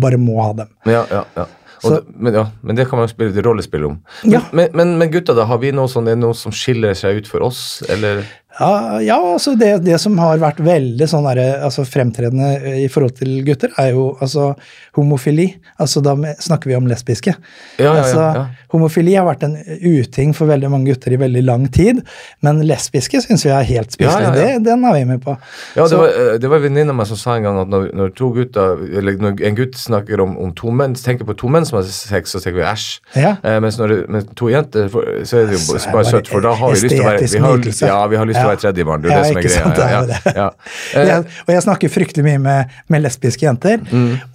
bare må ha dem. Ja, ja, ja. Det, men, ja, men det kan man jo spille et rollespill om. Ja. Men, men, men gutta, da, har vi noe, sånn, noe som skiller seg ut for oss, eller? Ja, ja altså det, det som har vært veldig sånn der, altså fremtredende eh, i forhold til gutter, er jo altså homofili. Altså da snakker vi om lesbiske. Ja, altså, ja. Homofili har vært en uting for veldig mange gutter i veldig lang tid, men lesbiske syns vi er helt spiselig. Det, den er vi med på. Ja, det Så- var, eh, det var en venninne av meg som sa en gang at når, når to gutter, eller når en gutt snakker om, om to menn, tenker på to menn som har sex, så tenker vi æsj. Ja. Eh, mens når det, med to jenter, så er det jo Så det bare bare søtt, for da har vi lyst til å være vi har. Ja, vi har lyst til å Ja. være tredjemann. Det er Ja, det som er greia. sant, ja, det. ja, ja. Eh, jeg, og jeg snakker fryktelig mye med, med lesbiske jenter.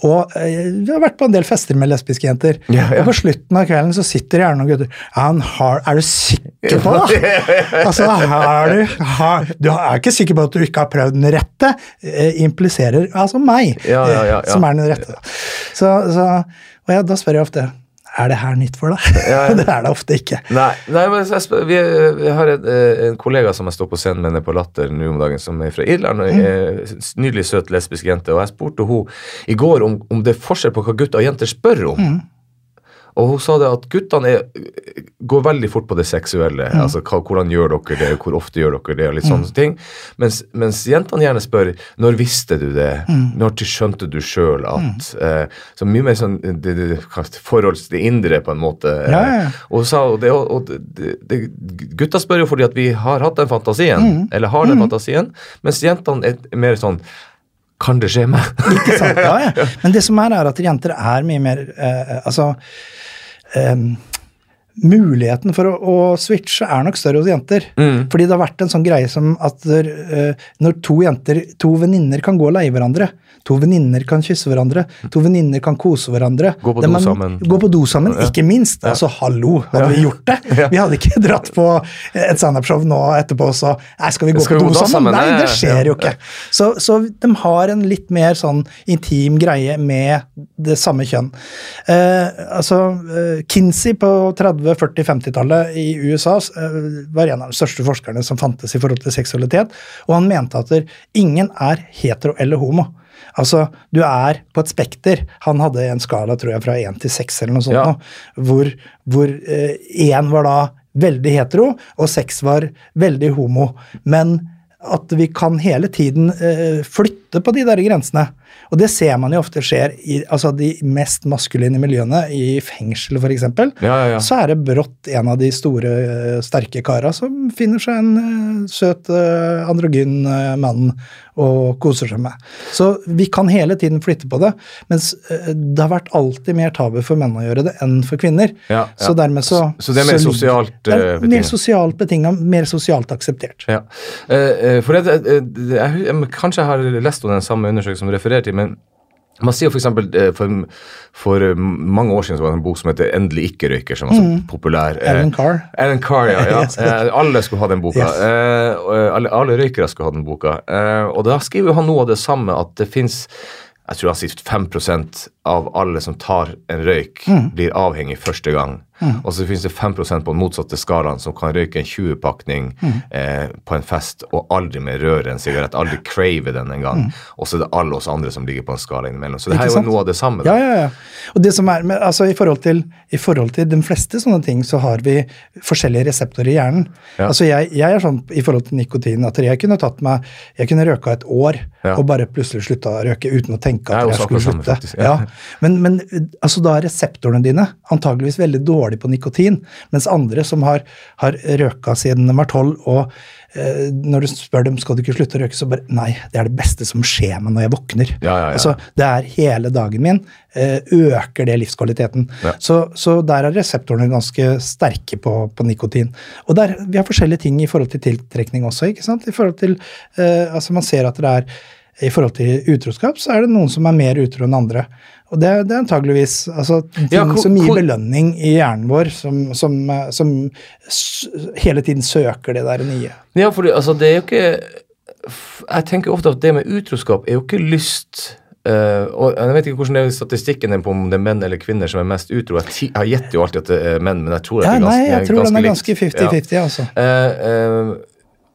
Og eh, vi har vært på en del fester med lesbiske jenter. Og på slutten av kvelden så sitter gjerne noen gutter han har, Er du sikker på det? altså, har du, har, du er ikke sikker på at du ikke har prøvd den rette? Eh, impliserer altså meg, eh, som er den rette. Så, så, og da spør jeg ofte er det her nytt for deg. Ja, ja. det er det ofte ikke. Nei, nei men vi, vi har en, eh, en kollega som jeg står på scenen med på Latter nå om dagen, som er fra Irland. og er en Nydelig, søt lesbisk jente. Og jeg spurte hun i går om, om det er forskjell på hva gutter og jenter spør om. Og hun sa det at guttene er, går veldig fort på det seksuelle. altså hva, Hvordan gjør dere det, hvor ofte gjør dere det, og litt sånne ting. Mens, mens jentene gjerne spør når visste du det, når skjønte du sjøl at eh, Så mye mer sånn det, det, forhold til det indre, på en måte. eh, Ja, ja, ja. og, hun sa, og, det, og det, det, Gutta spør jo fordi at vi har hatt den fantasien, eller har den fantasien, mens jentene er mer sånn Kan det skje meg? Ikke sant? Ja, ja. Men det som er, er at jenter er mye mer eh, Altså eh, Muligheten for å, å switche er nok større hos jenter. Fordi det har vært en sånn greie som at eh, når to jenter, to venninner kan gå og leie hverandre, to venninner kan kysse hverandre, to venninner kan kose hverandre Gå på do man- sammen. Gå på do sammen, ikke minst. Altså, hallo, hadde vi gjort det? Vi hadde ikke dratt på et standup-show nå etterpå og så Nei, skal vi gå Skal på vi do sammen? sammen? Nei, det ja, skjer jo ikke. Så, så de har en litt mer sånn intim greie med det samme kjønn. Uh, altså, uh, Kinsey på 30-, 40-, 50-tallet i USA eh, var en av de største forskerne som fantes i forhold til seksualitet, og han mente at ingen er hetero eller homo. Altså, du er på et spekter. Han hadde en skala tror jeg, fra én til seks, eller noe sånt, Ja. nå, hvor, hvor én var da veldig hetero, og seks var veldig homo. Men at vi kan hele tiden eh, flytte på de der grensene. Og det ser man jo ofte skjer i altså de mest maskuline miljøene, i fengsel f.eks. Ja, ja, ja. Så er det brått en av de store, sterke kara som finner seg en eh, søt eh, androgyn eh, mann og koser seg med. Så vi kan hele tiden flytte på det, mens det har vært alltid mer tabu for menn å gjøre det enn for kvinner. Ja, ja. Så dermed så Så det er mer så sosialt, Det eh, mer sosialt betinga, mer sosialt akseptert. Ja. For jeg, jeg, jeg, kanskje jeg har lest om den samme undersøkelsen som du refererer til, men man sier for eksempel, eh, for, for eh, mange år siden så var det en bok som heter 'Endelig ikke-røyker', som var så populær. Alan Ellen Carr. Alan Carr, ja. ja. Yes. Eh, alle skulle ha den boka. Yes. Eh, alle, alle røykere skulle ha den boka. Eh, og da skriver han noe av det samme, at det fins jeg tror han sier 5 av alle som tar en røyk, Mm. blir avhengig første gang. Og så finnes det 5% på den motsatte skalaen som kan røyke en 20-pakning Mm. eh, på en fest og aldri mer røre en sigarett. Aldri crave den engang. Og så er det alle oss andre som ligger på en skala innimellom. Så det her Mm. Er jo noe av det samme. Da. ja, ja. Og det som er med, altså i forhold, til, I forhold til de fleste sånne ting, så har vi forskjellige reseptorer i hjernen. Ja. Altså jeg, jeg er sånn i forhold til nikotin at jeg kunne tatt meg Jeg kunne røka et år Ja. og bare plutselig slutta å røke uten å tenke Jeg at jeg, også skulle slutte. faktisk, ja. Men, men altså da er reseptorene dine antageligvis veldig dårlige på nikotin, mens andre som har, har røka siden de var tolv, og eh, når du spør dem skal du ikke slutte å røke, så bare Nei, det er det beste som skjer meg når jeg våkner. Ja, ja, ja. Altså, det er hele dagen min. eh, Øker det livskvaliteten. Så, så der er reseptorene ganske sterke på, på nikotin. Og der, vi har forskjellige ting i forhold til tiltrekning også. ikke sant? I forhold til, eh, altså Man ser at det er i forhold til utroskap, så er det noen som er mer utro enn andre. Og det, det er antageligvis altså, ting Ja, som gir belønning i hjernen vår, som, som, eh, som hele tiden søker det der nye. Ja, for altså, det er jo ikke Jeg tenker ofte at det med utroskap er jo ikke lyst Uh, og Jeg vet ikke hvordan det er statistikken er på om det er menn eller kvinner som er mest utro. Jeg, jeg gjetter jo alltid at det er menn, men jeg tror at Ja, det er nei, ganske, jeg tror den er ganske 50-50, altså. Uh, eh,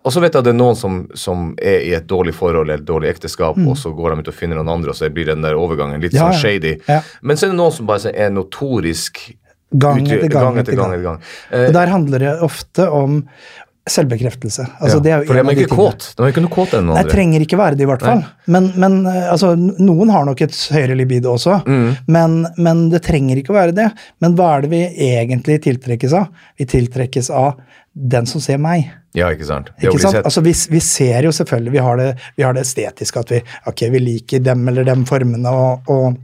og så vet jeg at det er noen som, som er i et dårlig forhold eller et dårlig ekteskap, og så går de ut og finner noen andre, og så blir den der overgangen litt Mm. Ja, sånn shady. Ja. Men så er det noen som bare er notorisk Gang etter gang gang etter gang. Etter gang. Eh, Og der handler det ofte om selvbekreftelse. Altså, ja, det er jo for de er ikke tingene. kåt. De er ikke noe kåte enn noen Jeg trenger ikke være det, i hvert fall. Men, men eh, altså, noen har nok et høyere libido også. Mm. Men, men det trenger ikke å være det. Men hva er det vi egentlig tiltrekkes av? Vi tiltrekkes av den som ser meg. Ja, ikke sant. Ikke sant? Altså, vi, vi ser jo selvfølgelig, vi har, det, vi har det estetiske, at vi, okay, vi liker dem eller dem formene og, og,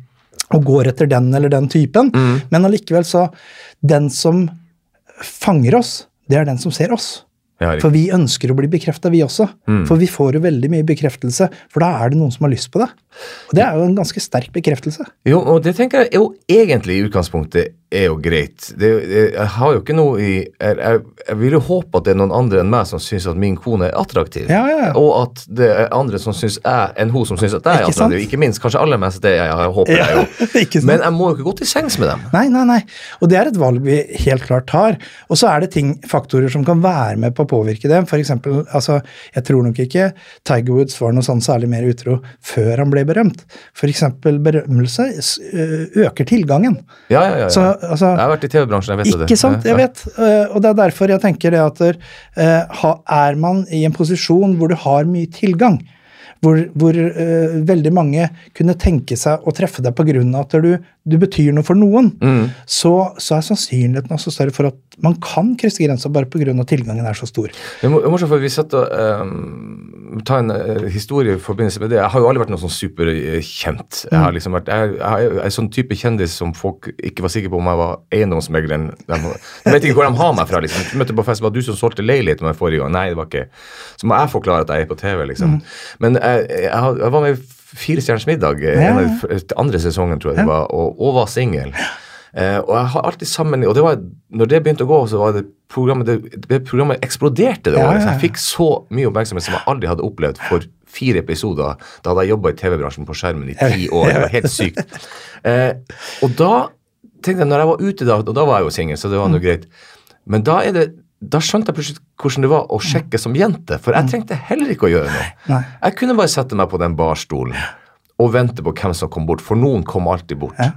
og går etter den eller den typen. Mm. Men allikevel så Den som fanger oss, det er den som ser oss. For vi ønsker å bli bekrefta, vi også. For vi får jo veldig mye bekreftelse, for da er det noen som har lyst på det. Og det er jo en ganske sterk bekreftelse. Jo, og det tenker jeg jo egentlig i utgangspunktet er jo greit. Det, jeg har jo ikke noe i jeg, jeg, jeg vil jo håpe at det er noen andre enn meg som syns at min kone er attraktiv. Ja, ja, ja. Og at det er andre som syns jeg enn hun som syns at jeg er Ikke sant? attraktiv. Ikke minst, kanskje aller mest det jeg, jeg håper jeg jo. Men jeg må jo ikke gå til sengs med dem. Nei, nei, nei. Og det er et valg vi helt klart tar. Og så er det ting, faktorer som kan være med på å påvirke dem. For eksempel, altså, jeg tror nok ikke Tiger Woods var noe sånn særlig mer utro før han ble berømt. Eksempel berømmelse øker tilgangen. Ja, ja, ja. ja. Så, altså, jeg har vært i TV-bransjen, jeg vet det. Ikke sant, jeg Ja. vet. Og det er derfor jeg tenker det at er man i en posisjon hvor du har mye tilgang, hvor, hvor veldig mange kunne tenke seg å treffe deg pga. at du, du betyr noe for noen, Mm. så, så er sannsynligheten også større for at man kan krysse grensa bare pga. tilgangen er så stor. Det er mo- morsomt, for vi satt og um, Ta en uh, historie i forbindelse med det. Jeg har jo aldri vært noe sånn superkjent. Jeg har liksom vært, jeg, jeg, jeg er sånn type kjendis som folk ikke var sikre på om jeg var eiendomsmegleren. De, de vet ikke hvor de har meg fra. liksom. Jeg møtte på fest, var du som solgte leilighet med meg forrige gang? Nei, det var ikke. Så må jeg forklare at jeg er på TV, liksom. Men jeg, jeg, har- jeg var med Fire stjerners middag eh, en av de andre sesongen, tror jeg det var, og, og var singel. Uh, og jeg har alltid sammen Og det var, når det begynte å gå, så var det programmet det, det programmet eksploderte det Ja, året. Så jeg fikk så mye oppmerksomhet som jeg aldri hadde opplevd for fire episoder. Da hadde jeg jobba i TV-bransjen på skjermen i ti år. Det var helt sykt. Uh, og da tenkte jeg, når jeg var ute da, og da var jeg jo singel, så det var nå noe greit. Men da er det da skjønte jeg plutselig hvordan det var å sjekke som jente, for jeg trengte heller ikke å gjøre noe. Mm. Nei. Jeg kunne bare sette meg på den barstolen og vente på hvem som kom bort, for noen kom alltid bort. Ja.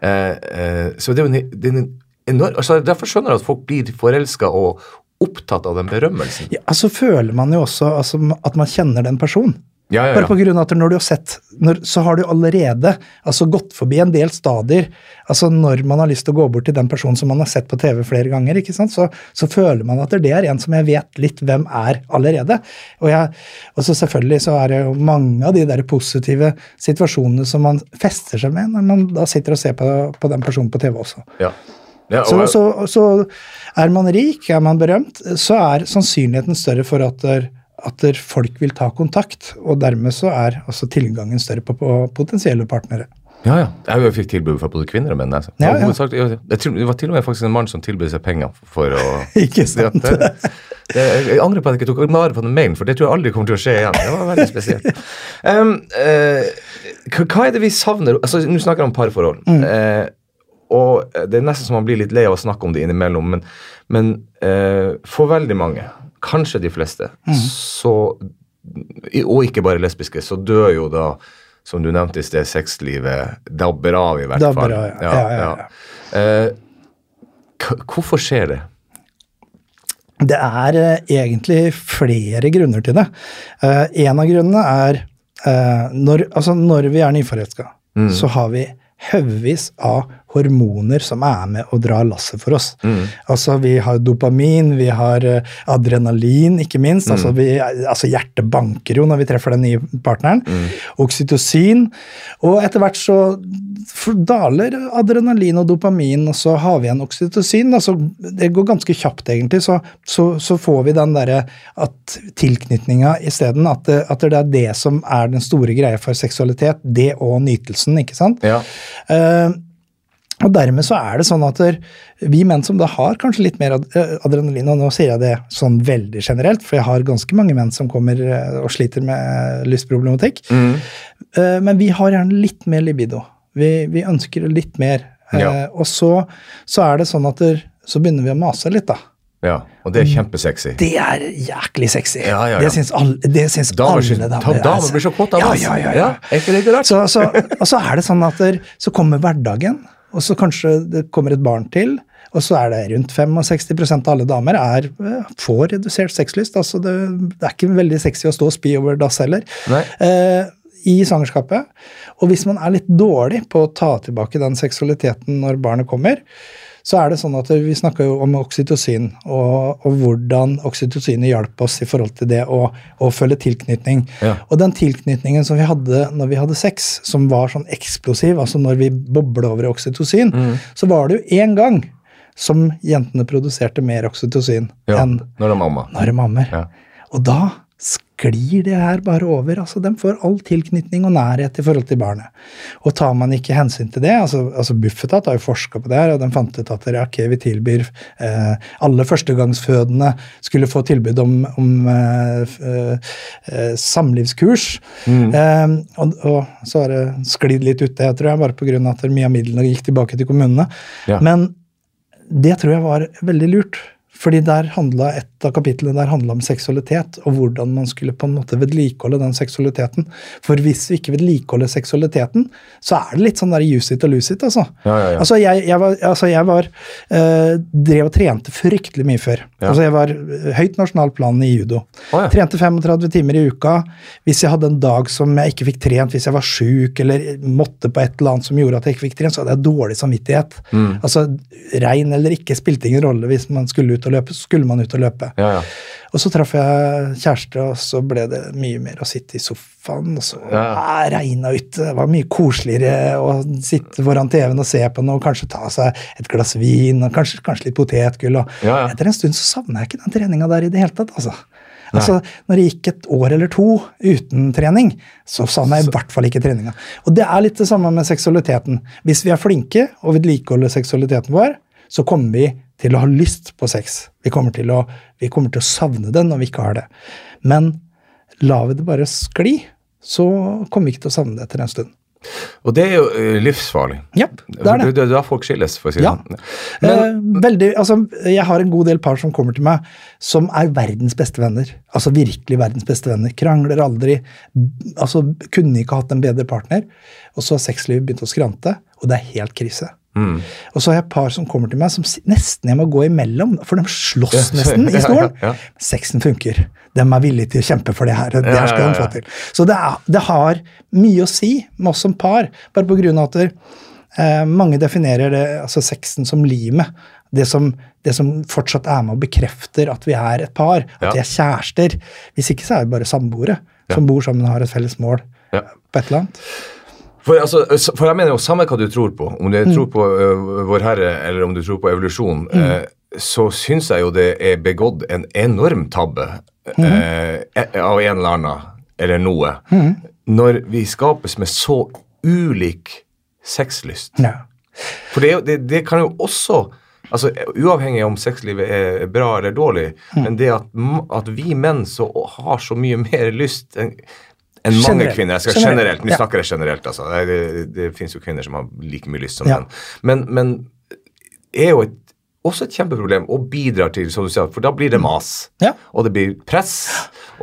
Eh, eh, så det er jo en, det er en enorm, altså Derfor skjønner jeg at folk blir forelska og opptatt av den berømmelsen. Ja, altså føler man jo også altså, at man kjenner den personen. Ja, ja, ja. Bare på grunn av at når du har sett, når, så har du allerede altså gått forbi en del stadier. altså Når man har lyst til å gå bort til den personen som man har sett på TV flere ganger, ikke sant, så, så føler man at det er en som jeg vet litt hvem er allerede. Og, jeg, og så selvfølgelig så er det jo mange av de der positive situasjonene som man fester seg med når man da sitter og ser på, på den personen på TV også. Ja. Ja, og, Så, så, så er man rik, er man berømt, så er sannsynligheten større for at, der, at folk vil ta kontakt. Og dermed så er altså tilgangen større på, på potensielle partnere. ja, ja. Jeg fikk tilbud fra både kvinner og menn. Altså. Ja, ja. Hovedsakelig- jeg, det var til og med faktisk en mann som tilbød seg penger for å Ikke sant? Det, det, jeg angrer på at jeg ikke tok vare på den mailen, for det tror jeg aldri kommer til å skje igjen. Det var veldig spesielt. Um, uh, hva er det vi savner? Altså, Nå snakker jeg om parforhold. Eh, og det er nesten så man blir litt lei av å snakke om det innimellom, men, men uh, for veldig mange, kanskje de fleste, så Og ikke bare lesbiske, så dør jo da, som du nevnte i sted, sexlivet dabber av, i hvert Dabber fall. av, ja. Ja, ja, ja. Eh, hvorfor skjer det? Det er eh, egentlig flere grunner til det. Eh, en av grunnene er eh, når, altså når vi er nyforelska, så har vi haugevis av hormoner som er med og drar lasset for oss. Altså Vi har dopamin, vi har eh, adrenalin, ikke minst. altså, vi, altså Hjertet banker jo når vi treffer den nye partneren. Oksytocin. Og etter hvert så daler adrenalin og dopamin, og så har vi en oksytocin. Altså, det går ganske kjapt, egentlig. Så, så, så får vi den derre tilknytninga isteden. At, det- at det er det som er den store greia for seksualitet. Det og nytelsen, ikke sant? Ja. Eh, og dermed så er det sånn at vi menn som da har kanskje litt mer eh, adrenalin, og nå sier jeg det sånn veldig generelt, for jeg har ganske mange menn som kommer eh, og sliter med eh, lystproblematikk, mm. men vi har gjerne litt mer libido. Vi, vi ønsker litt mer. Ja. Og så, så er det sånn at så begynner vi å mase litt, da. ja. Og det er kjempesexy. Det er jæklig sexy. Ja, ja, ja. Det syns alle, det syns Damer, alle damer. damer blir så kåte av ja, oss. ja, ja, ja. Rart? Så, så, og så er det sånn at så kommer hverdagen, og så kanskje det kommer et barn til, og så er det rundt 65% av alle damer er, eh, får redusert sexlyst. Altså det, det er ikke veldig sexy å stå og spy over dass heller. Eh, I svangerskapet. Og hvis man er litt dårlig på å ta tilbake den seksualiteten når barnet kommer, så er det sånn at Vi snakka jo om oksytocin, og, og hvordan oksytocinet hjalp oss i forhold til det å, å føle tilknytning. Ja. Og den tilknytningen som vi hadde når vi hadde sex, som var sånn eksplosiv, altså når vi bobla over i oksytocin, Mm. så var det jo én gang som jentene produserte mer oksytocin Ja, enn når det er mamma. når de ammer. Ja. Og da sklir det her bare over. altså De får all tilknytning og nærhet i forhold til barnet. Og tar man ikke hensyn til det altså, altså Bufetat har jo forska på det her, og de fant ut at dere, ok, vi tilbyr eh, alle førstegangsfødende skulle få tilbud om, om eh, eh, eh, samlivskurs. Eh, og, og så har det sklidd litt ut, det tror jeg, bare pga. at mye av midlene gikk tilbake til kommunene. Ja. Men det tror jeg var veldig lurt. Fordi der handla et av kapitlene der handla om seksualitet, og hvordan man skulle på en måte vedlikeholde den seksualiteten. For hvis vi ikke vedlikeholder seksualiteten, så er det litt sånn der use it og lose it, altså. Ja, ja, ja. Altså, jeg, jeg var, altså, jeg var eh, drev og trente fryktelig mye før. Altså, jeg var eh, høyt nasjonalt plan i judo. Oh. Trente 35 timer i uka. Hvis jeg hadde en dag som jeg ikke fikk trent, hvis jeg var sjuk eller måtte på et eller annet som gjorde at jeg ikke fikk trent, så hadde jeg dårlig samvittighet. Mm. Altså, Rein eller ikke spilte ingen rolle. Hvis man skulle ut og løpe, så skulle man ut og løpe. Ja, ja. Og så traff jeg kjæreste, og så ble det mye mer å sitte i sofaen. Og så Ja. ja. regna ute. Det var mye koseligere å sitte foran TV-en og se på noe, kanskje ta seg et glass vin og kanskje, kanskje litt potetgull. Og Ja, ja. Etter en stund så savna jeg ikke den treninga der i det hele tatt. altså. Altså, Når det gikk et år eller to uten trening, så savna jeg i hvert fall ikke treninga. Og det er litt det samme med seksualiteten. Hvis vi er flinke og vedlikeholder seksualiteten vår, så kommer vi til å ha lyst på sex. Vi kommer til å, vi kommer til å savne det når vi ikke har det. Men lar vi det bare skli, så kommer vi ikke til å savne det etter en stund. Og det er jo eh, livsfarlig. Ja, det er det. Det er da folk skilles, for å si det Ja. sånn. Eh, veldig, altså, jeg har en god del par som kommer til meg som er verdens beste venner. Altså virkelig verdens beste venner. Krangler aldri. altså Kunne ikke hatt en bedre partner. Og så har sexlivet begynt å skrante, og det er helt krise. Og så har jeg et par som kommer til meg som nesten jeg må gå imellom, for de slåss nesten i stolen. Ja, ja. Sexen funker. De er villige til å kjempe for det her. Det Ja, her skal ja, de ja. få til. Så det, er, det har mye å si med oss som par, bare på grunn av at eh, mange definerer det, altså sexen som limet. Det som, det som fortsatt er med og bekrefter at vi er et par, at Ja. vi er kjærester. Hvis ikke så er vi bare samboere som bor sammen og har et felles mål Ja. på et eller annet. For, altså, for jeg mener jo samme hva du tror på, om du Mm. tror på uh, Vår Herre eller om du tror på evolusjon, eh, så syns jeg jo det er begått en enorm tabbe Mm. eh, av en eller annen, eller noe, Mm. når vi skapes med så ulik sexlyst. Ja. For det, det, det kan jo også altså Uavhengig om sexlivet er bra eller dårlig, Mm. men det at, at vi menn så har så mye mer lyst enn mange Generelt. kvinner. Jeg skal Generelt, generelt, Nå ja. snakker jeg generelt, altså. Det, det, finnes jo kvinner som har like mye lyst som menn. Men, men er jo et, også et kjempeproblem og bidrar til, som du sier, for da blir det mas. Ja. Og det blir press.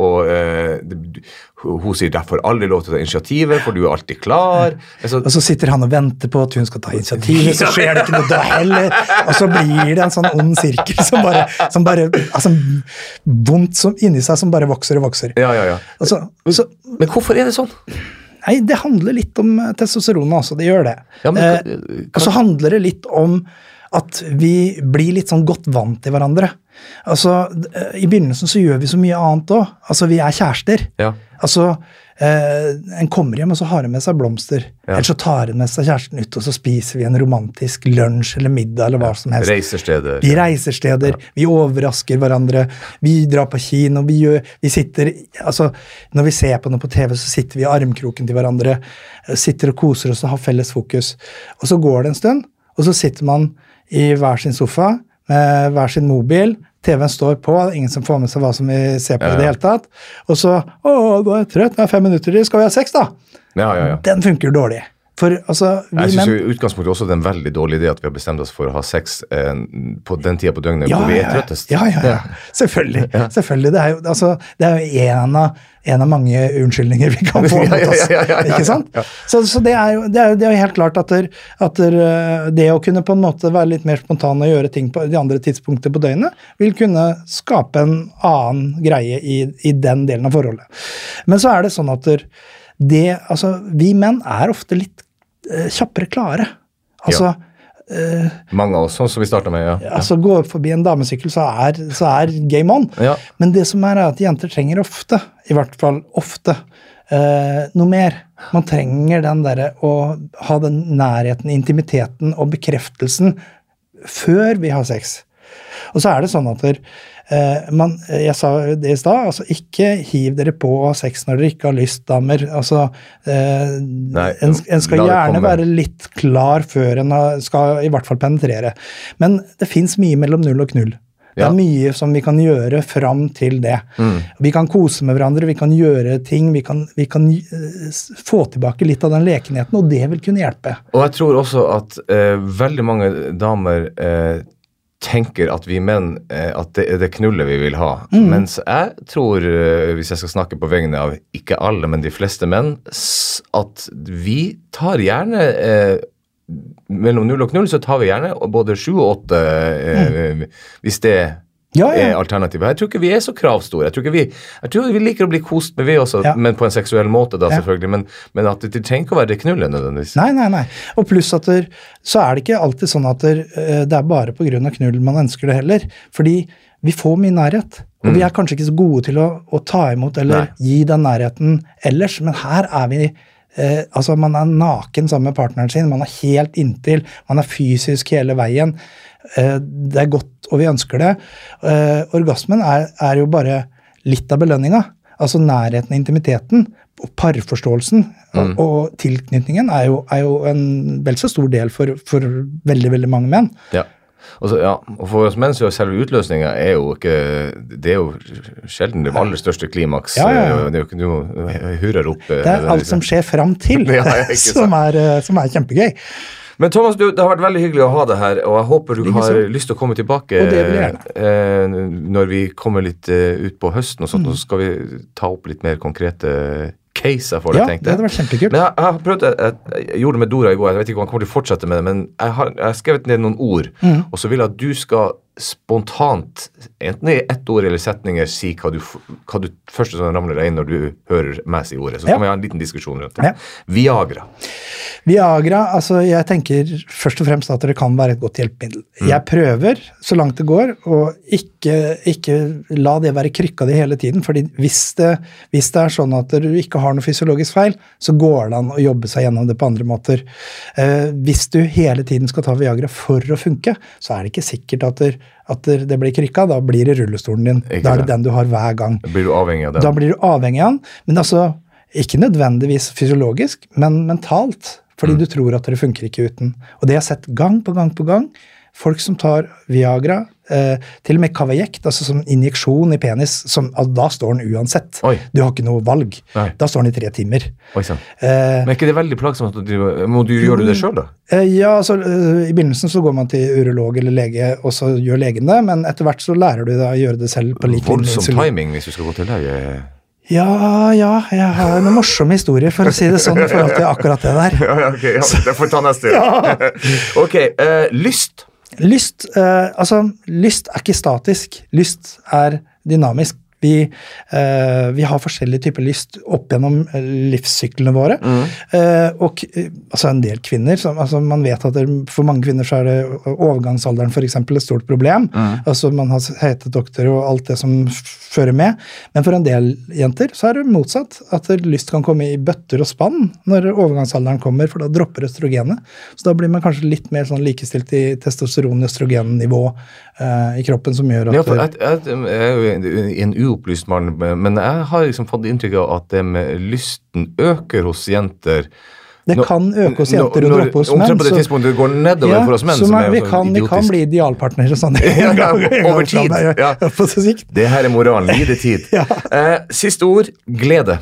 Og eh, det, hun sier derfor aldri lov til å ta initiativet, for du er alltid klar. Altså, Og så sitter han og venter på at hun skal ta initiativet, så skjer det ikke noe da heller. Og så blir det en sånn ond sirkel som bare, som bare altså, Vondt som inni seg som bare vokser og vokser. ja, ja, ja. Altså, så, Men hvorfor er det sånn? nei, det handler litt om testosteronet også, det gjør det. Ja, men kan, kan- og så handler det litt om at vi blir litt sånn godt vant til hverandre. Altså, I begynnelsen så gjør vi så mye annet òg. Altså, vi er kjærester. Ja. Altså, eh, En kommer hjem, og så har en med seg blomster. Ja. Eller så tar en med seg kjæresten ut, og så spiser vi en romantisk lunsj eller middag eller hva som helst. Reisersteder. Vi reiser steder, vi overrasker hverandre, vi drar på kino, vi gjør Vi sitter Altså, når vi ser på noe på TV, så sitter vi i armkroken til hverandre, sitter og koser oss og har felles fokus. Og så går det en stund, og så sitter man i hver sin sofa med hver sin mobil. TV-en står på, ingen som får med seg hva som vi ser på i det hele tatt. Og så 'Å, nå er jeg trøtt, det er fem minutter til, skal vi ha sex, da?' Ja, ja, ja. Den funker dårlig. For altså, vi Jeg syns i utgangspunktet også det er en veldig dårlig idé at vi har bestemt oss for å ha sex eh, på den tida på døgnet hvor vi er trøttest. Ja, ja, ja. Selvfølgelig. Selvfølgelig. Det er jo, altså, det er jo en, av, en av mange unnskyldninger vi kan få mot oss. ja, ja, ja, Ikke sant? ja. Så, så det, er jo, det, er jo, det er jo helt klart at, der, at der, eh, det å kunne på en måte være litt mer spontan og gjøre ting på de andre tidspunkter på døgnet, vil kunne skape en annen greie i, i den delen av forholdet. Men så er det sånn at der, det, altså, vi menn er ofte litt eh, kjappere klare. Altså, eh, Mange av oss, som vi starta med. ja. altså Gå opp forbi en damesykkel, så er, så er game on. Ja. Men det som er, er at jenter trenger ofte, i hvert fall ofte, uh, noe mer. Man trenger den derre å ha den nærheten, intimiteten og bekreftelsen før vi har sex. Og så er det sånn at der, eh, man, Jeg sa det i stad, altså ikke hiv dere på og ha sex når dere ikke har lyst, damer. Altså, eh, Nei, en, en skal gjerne være litt klar før en skal i hvert fall penetrere. Men det fins mye mellom null og knull. Det er mye som vi kan gjøre fram til det. Vi kan kose med hverandre, vi kan gjøre ting, vi kan, vi kan eh, få tilbake litt av den lekenheten, og det vil kunne hjelpe. Og jeg tror også at eh, veldig mange damer eh, tenker at vi menn eh, at det er det knullet vi vil ha. Mens jeg tror, eh, hvis jeg skal snakke på vegne av ikke alle, men de fleste menn, at vi tar gjerne eh, mellom null og knull så tar vi gjerne både sju og åtte eh, hvis det Ja, ja. er alternativet. Jeg tror ikke vi er så kravstore. Jeg tror, vi, jeg tror vi liker å bli kost med, vi også, Ja. men på en seksuell måte, da selvfølgelig. Men, men at det, trenger ikke å være knullet nødvendigvis. Nei, nei, nei. Og pluss at der, så er det ikke alltid sånn at der, eh, det er bare pga. knull man ønsker det heller. Fordi vi får mye nærhet. Og vi er kanskje ikke så gode til å, å ta imot eller Nei. gi den nærheten ellers, men her er vi eh, Altså, man er naken sammen med partneren sin, man er helt inntil, man er fysisk hele veien. Eh, det er godt, og vi ønsker det. Eh, orgasmen er, er jo bare litt av belønninga. Altså nærheten og intimiteten. Og parforståelsen og, og tilknytningen er jo, er jo en vel så stor del for, for veldig, veldig mange menn. Ja. Og, ja. og for oss menn så er selve utløsninga er jo ikke Det er jo sjelden det aller største klimaks. Ja, ja, eh, Det er jo ikke noe hurrer opp. Det er alt som skjer fram til, som, er, som er kjempegøy. Men Thomas, du, det har vært veldig hyggelig å ha deg her, og jeg håper du har lyst til å komme tilbake jeg eh, når vi kommer litt eh, ut på høsten og Mm. sånt, og så skal vi ta opp litt mer konkrete caser for det, Ja, tenkte det hadde vært kjempekult. Men jeg, jeg har prøvd, jeg, jeg, jeg gjorde det med Dora i går, jeg vet ikke om han kommer til å fortsette med det, men jeg har, jeg har skrevet ned noen ord, Mm. og så vil jeg at du skal spontant, enten i ett ord eller setninger, si hva du, hva du første som ramler deg inn når du hører meg si ordet. Så Ja. kan vi ha en liten diskusjon rundt det. Ja. Viagra. Viagra, altså jeg tenker først og fremst at det kan være et godt hjelpemiddel. Jeg prøver så langt det går å ikke, ikke la det være krykka di hele tiden. fordi hvis det, hvis det er sånn at du ikke har noe fysiologisk feil, så går det an å jobbe seg gjennom det på andre måter. Eh, hvis du hele tiden skal ta Viagra for å funke, så er det ikke sikkert at, det, at det blir krykka. Da blir det rullestolen din. Ikke da er det den du har hver gang. Da blir du avhengig av den. Da blir du avhengig av den, men altså ikke nødvendigvis fysiologisk, men mentalt. Fordi du tror at det funker ikke uten. Og det jeg har jeg sett gang på gang på gang. Folk som tar Viagra, til og med Kavajekt, altså som injeksjon i penis, som, altså, da står den uansett. Oi. Du har ikke noe valg. Nei. Da står den i tre timer. Oi. Eh, Men er ikke det veldig plagsomt? at du Må du gjøre det sjøl, da? eh, ja, altså eh, I begynnelsen så går man til urolog eller lege, og så gjør legen det, men etter hvert så lærer du deg å gjøre det selv. på lik Voldsom timing hvis du skal gå til lege. Ja, ja, jeg har en morsom historie, for å si det sånn, i forhold til akkurat det der. Ja, ja, ok, ja, det får vi ta neste gang. ok, eh, lyst. Lyst, eh, altså, lyst er ikke statisk. Lyst er dynamisk. Vi, eh, vi har forskjellige typer lyst opp gjennom eh, livssyklene våre. Eh, og eh, altså en del kvinner som, altså Man vet at det, for mange kvinner så er det overgangsalderen for eksempel, et stort problem. Altså Man har hete doktor og alt det som fører med. Men for en del jenter så er det motsatt. At lyst kan komme i bøtter og spann når overgangsalderen kommer, for da dropper østrogenet. Så da blir man kanskje litt mer sånn likestilt i testosteron-østrogennivå eh, i kroppen, som gjør at Ja, for jeg, jeg, jeg er jo en, en uopplyst mann, men jeg har liksom fått inntrykk av at det med lysten øker hos jenter. det kan øke hos jenter og droppe hos menn. Omtrent på det tidspunktet det går nedover Ja, for oss menn. så som er vi, sånn kan, vi kan bli idealpartnere sånn Ja, ja, over tid, ja. Det her er moralen. Gi det tid. Ja. eh, siste ord glede.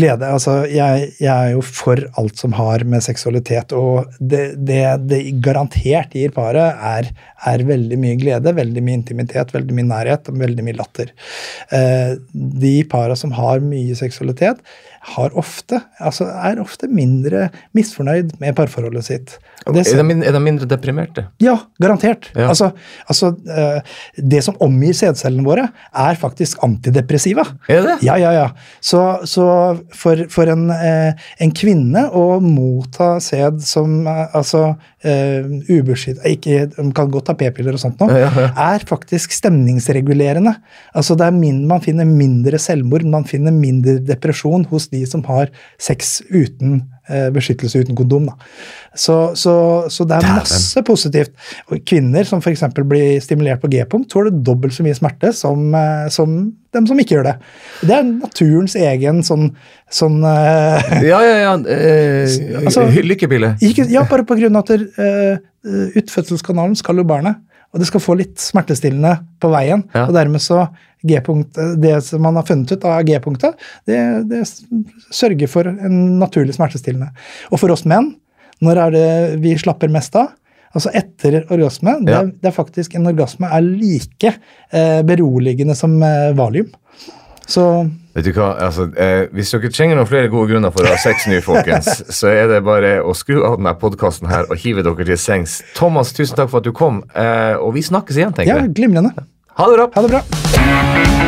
Glede. Altså, jeg, jeg er jo for alt som har med seksualitet og det det, det garantert gir paret, er, er veldig mye glede, veldig mye intimitet, veldig mye nærhet og veldig mye latter. Eh, de para som har mye seksualitet, ofte, altså er ofte mindre misfornøyd med parforholdet sitt. Det Er de, er de mindre deprimerte? ja, garantert. Ja. Altså, altså eh, Det som omgir sædcellene våre, er faktisk antidepressiva. Er det? Ja, ja, ja. Så, så for, for en, eh, en kvinne å motta sæd som eh, altså ubeskyttet ikke, De kan godt ta p-piller og sånt nå. Ja, ja. Er faktisk stemningsregulerende. Altså det er min, Man finner mindre selvmord, man finner mindre depresjon hos de som har sex uten eh, beskyttelse, uten kondom. Da. Så, så, så det er masse positivt. Og kvinner som f.eks. blir stimulert på G-punkt, tåler dobbelt så mye smerte som, eh, som dem som ikke gjør det. Det er naturens egen sånn, sånn eh, Ja, ja, ja. Eh, Altså- lykkepille. Ja, bare på grunn av at uh, utfødselskanalen skal jo barnet. Og det skal få litt smertestillende på veien. Ja. Og dermed så G-punkt, Det som man har funnet ut av G-punktet, det, det sørger for en naturlig smertestillende. Og for oss menn, når er det vi slapper mest av? Altså etter orgasme. Det, Ja. er, det er faktisk En orgasme er like eh, beroligende som eh, valium. Så Vet du hva, altså, eh, Hvis dere trenger noen flere gode grunner for å ha sex nå, folkens, så er det bare å skru av denne podkasten her og hive dere til sengs. Thomas, tusen takk for at du kom, eh, og vi snakkes igjen, tenker ja, jeg. glimrende. Ha det bra! Ha det bra.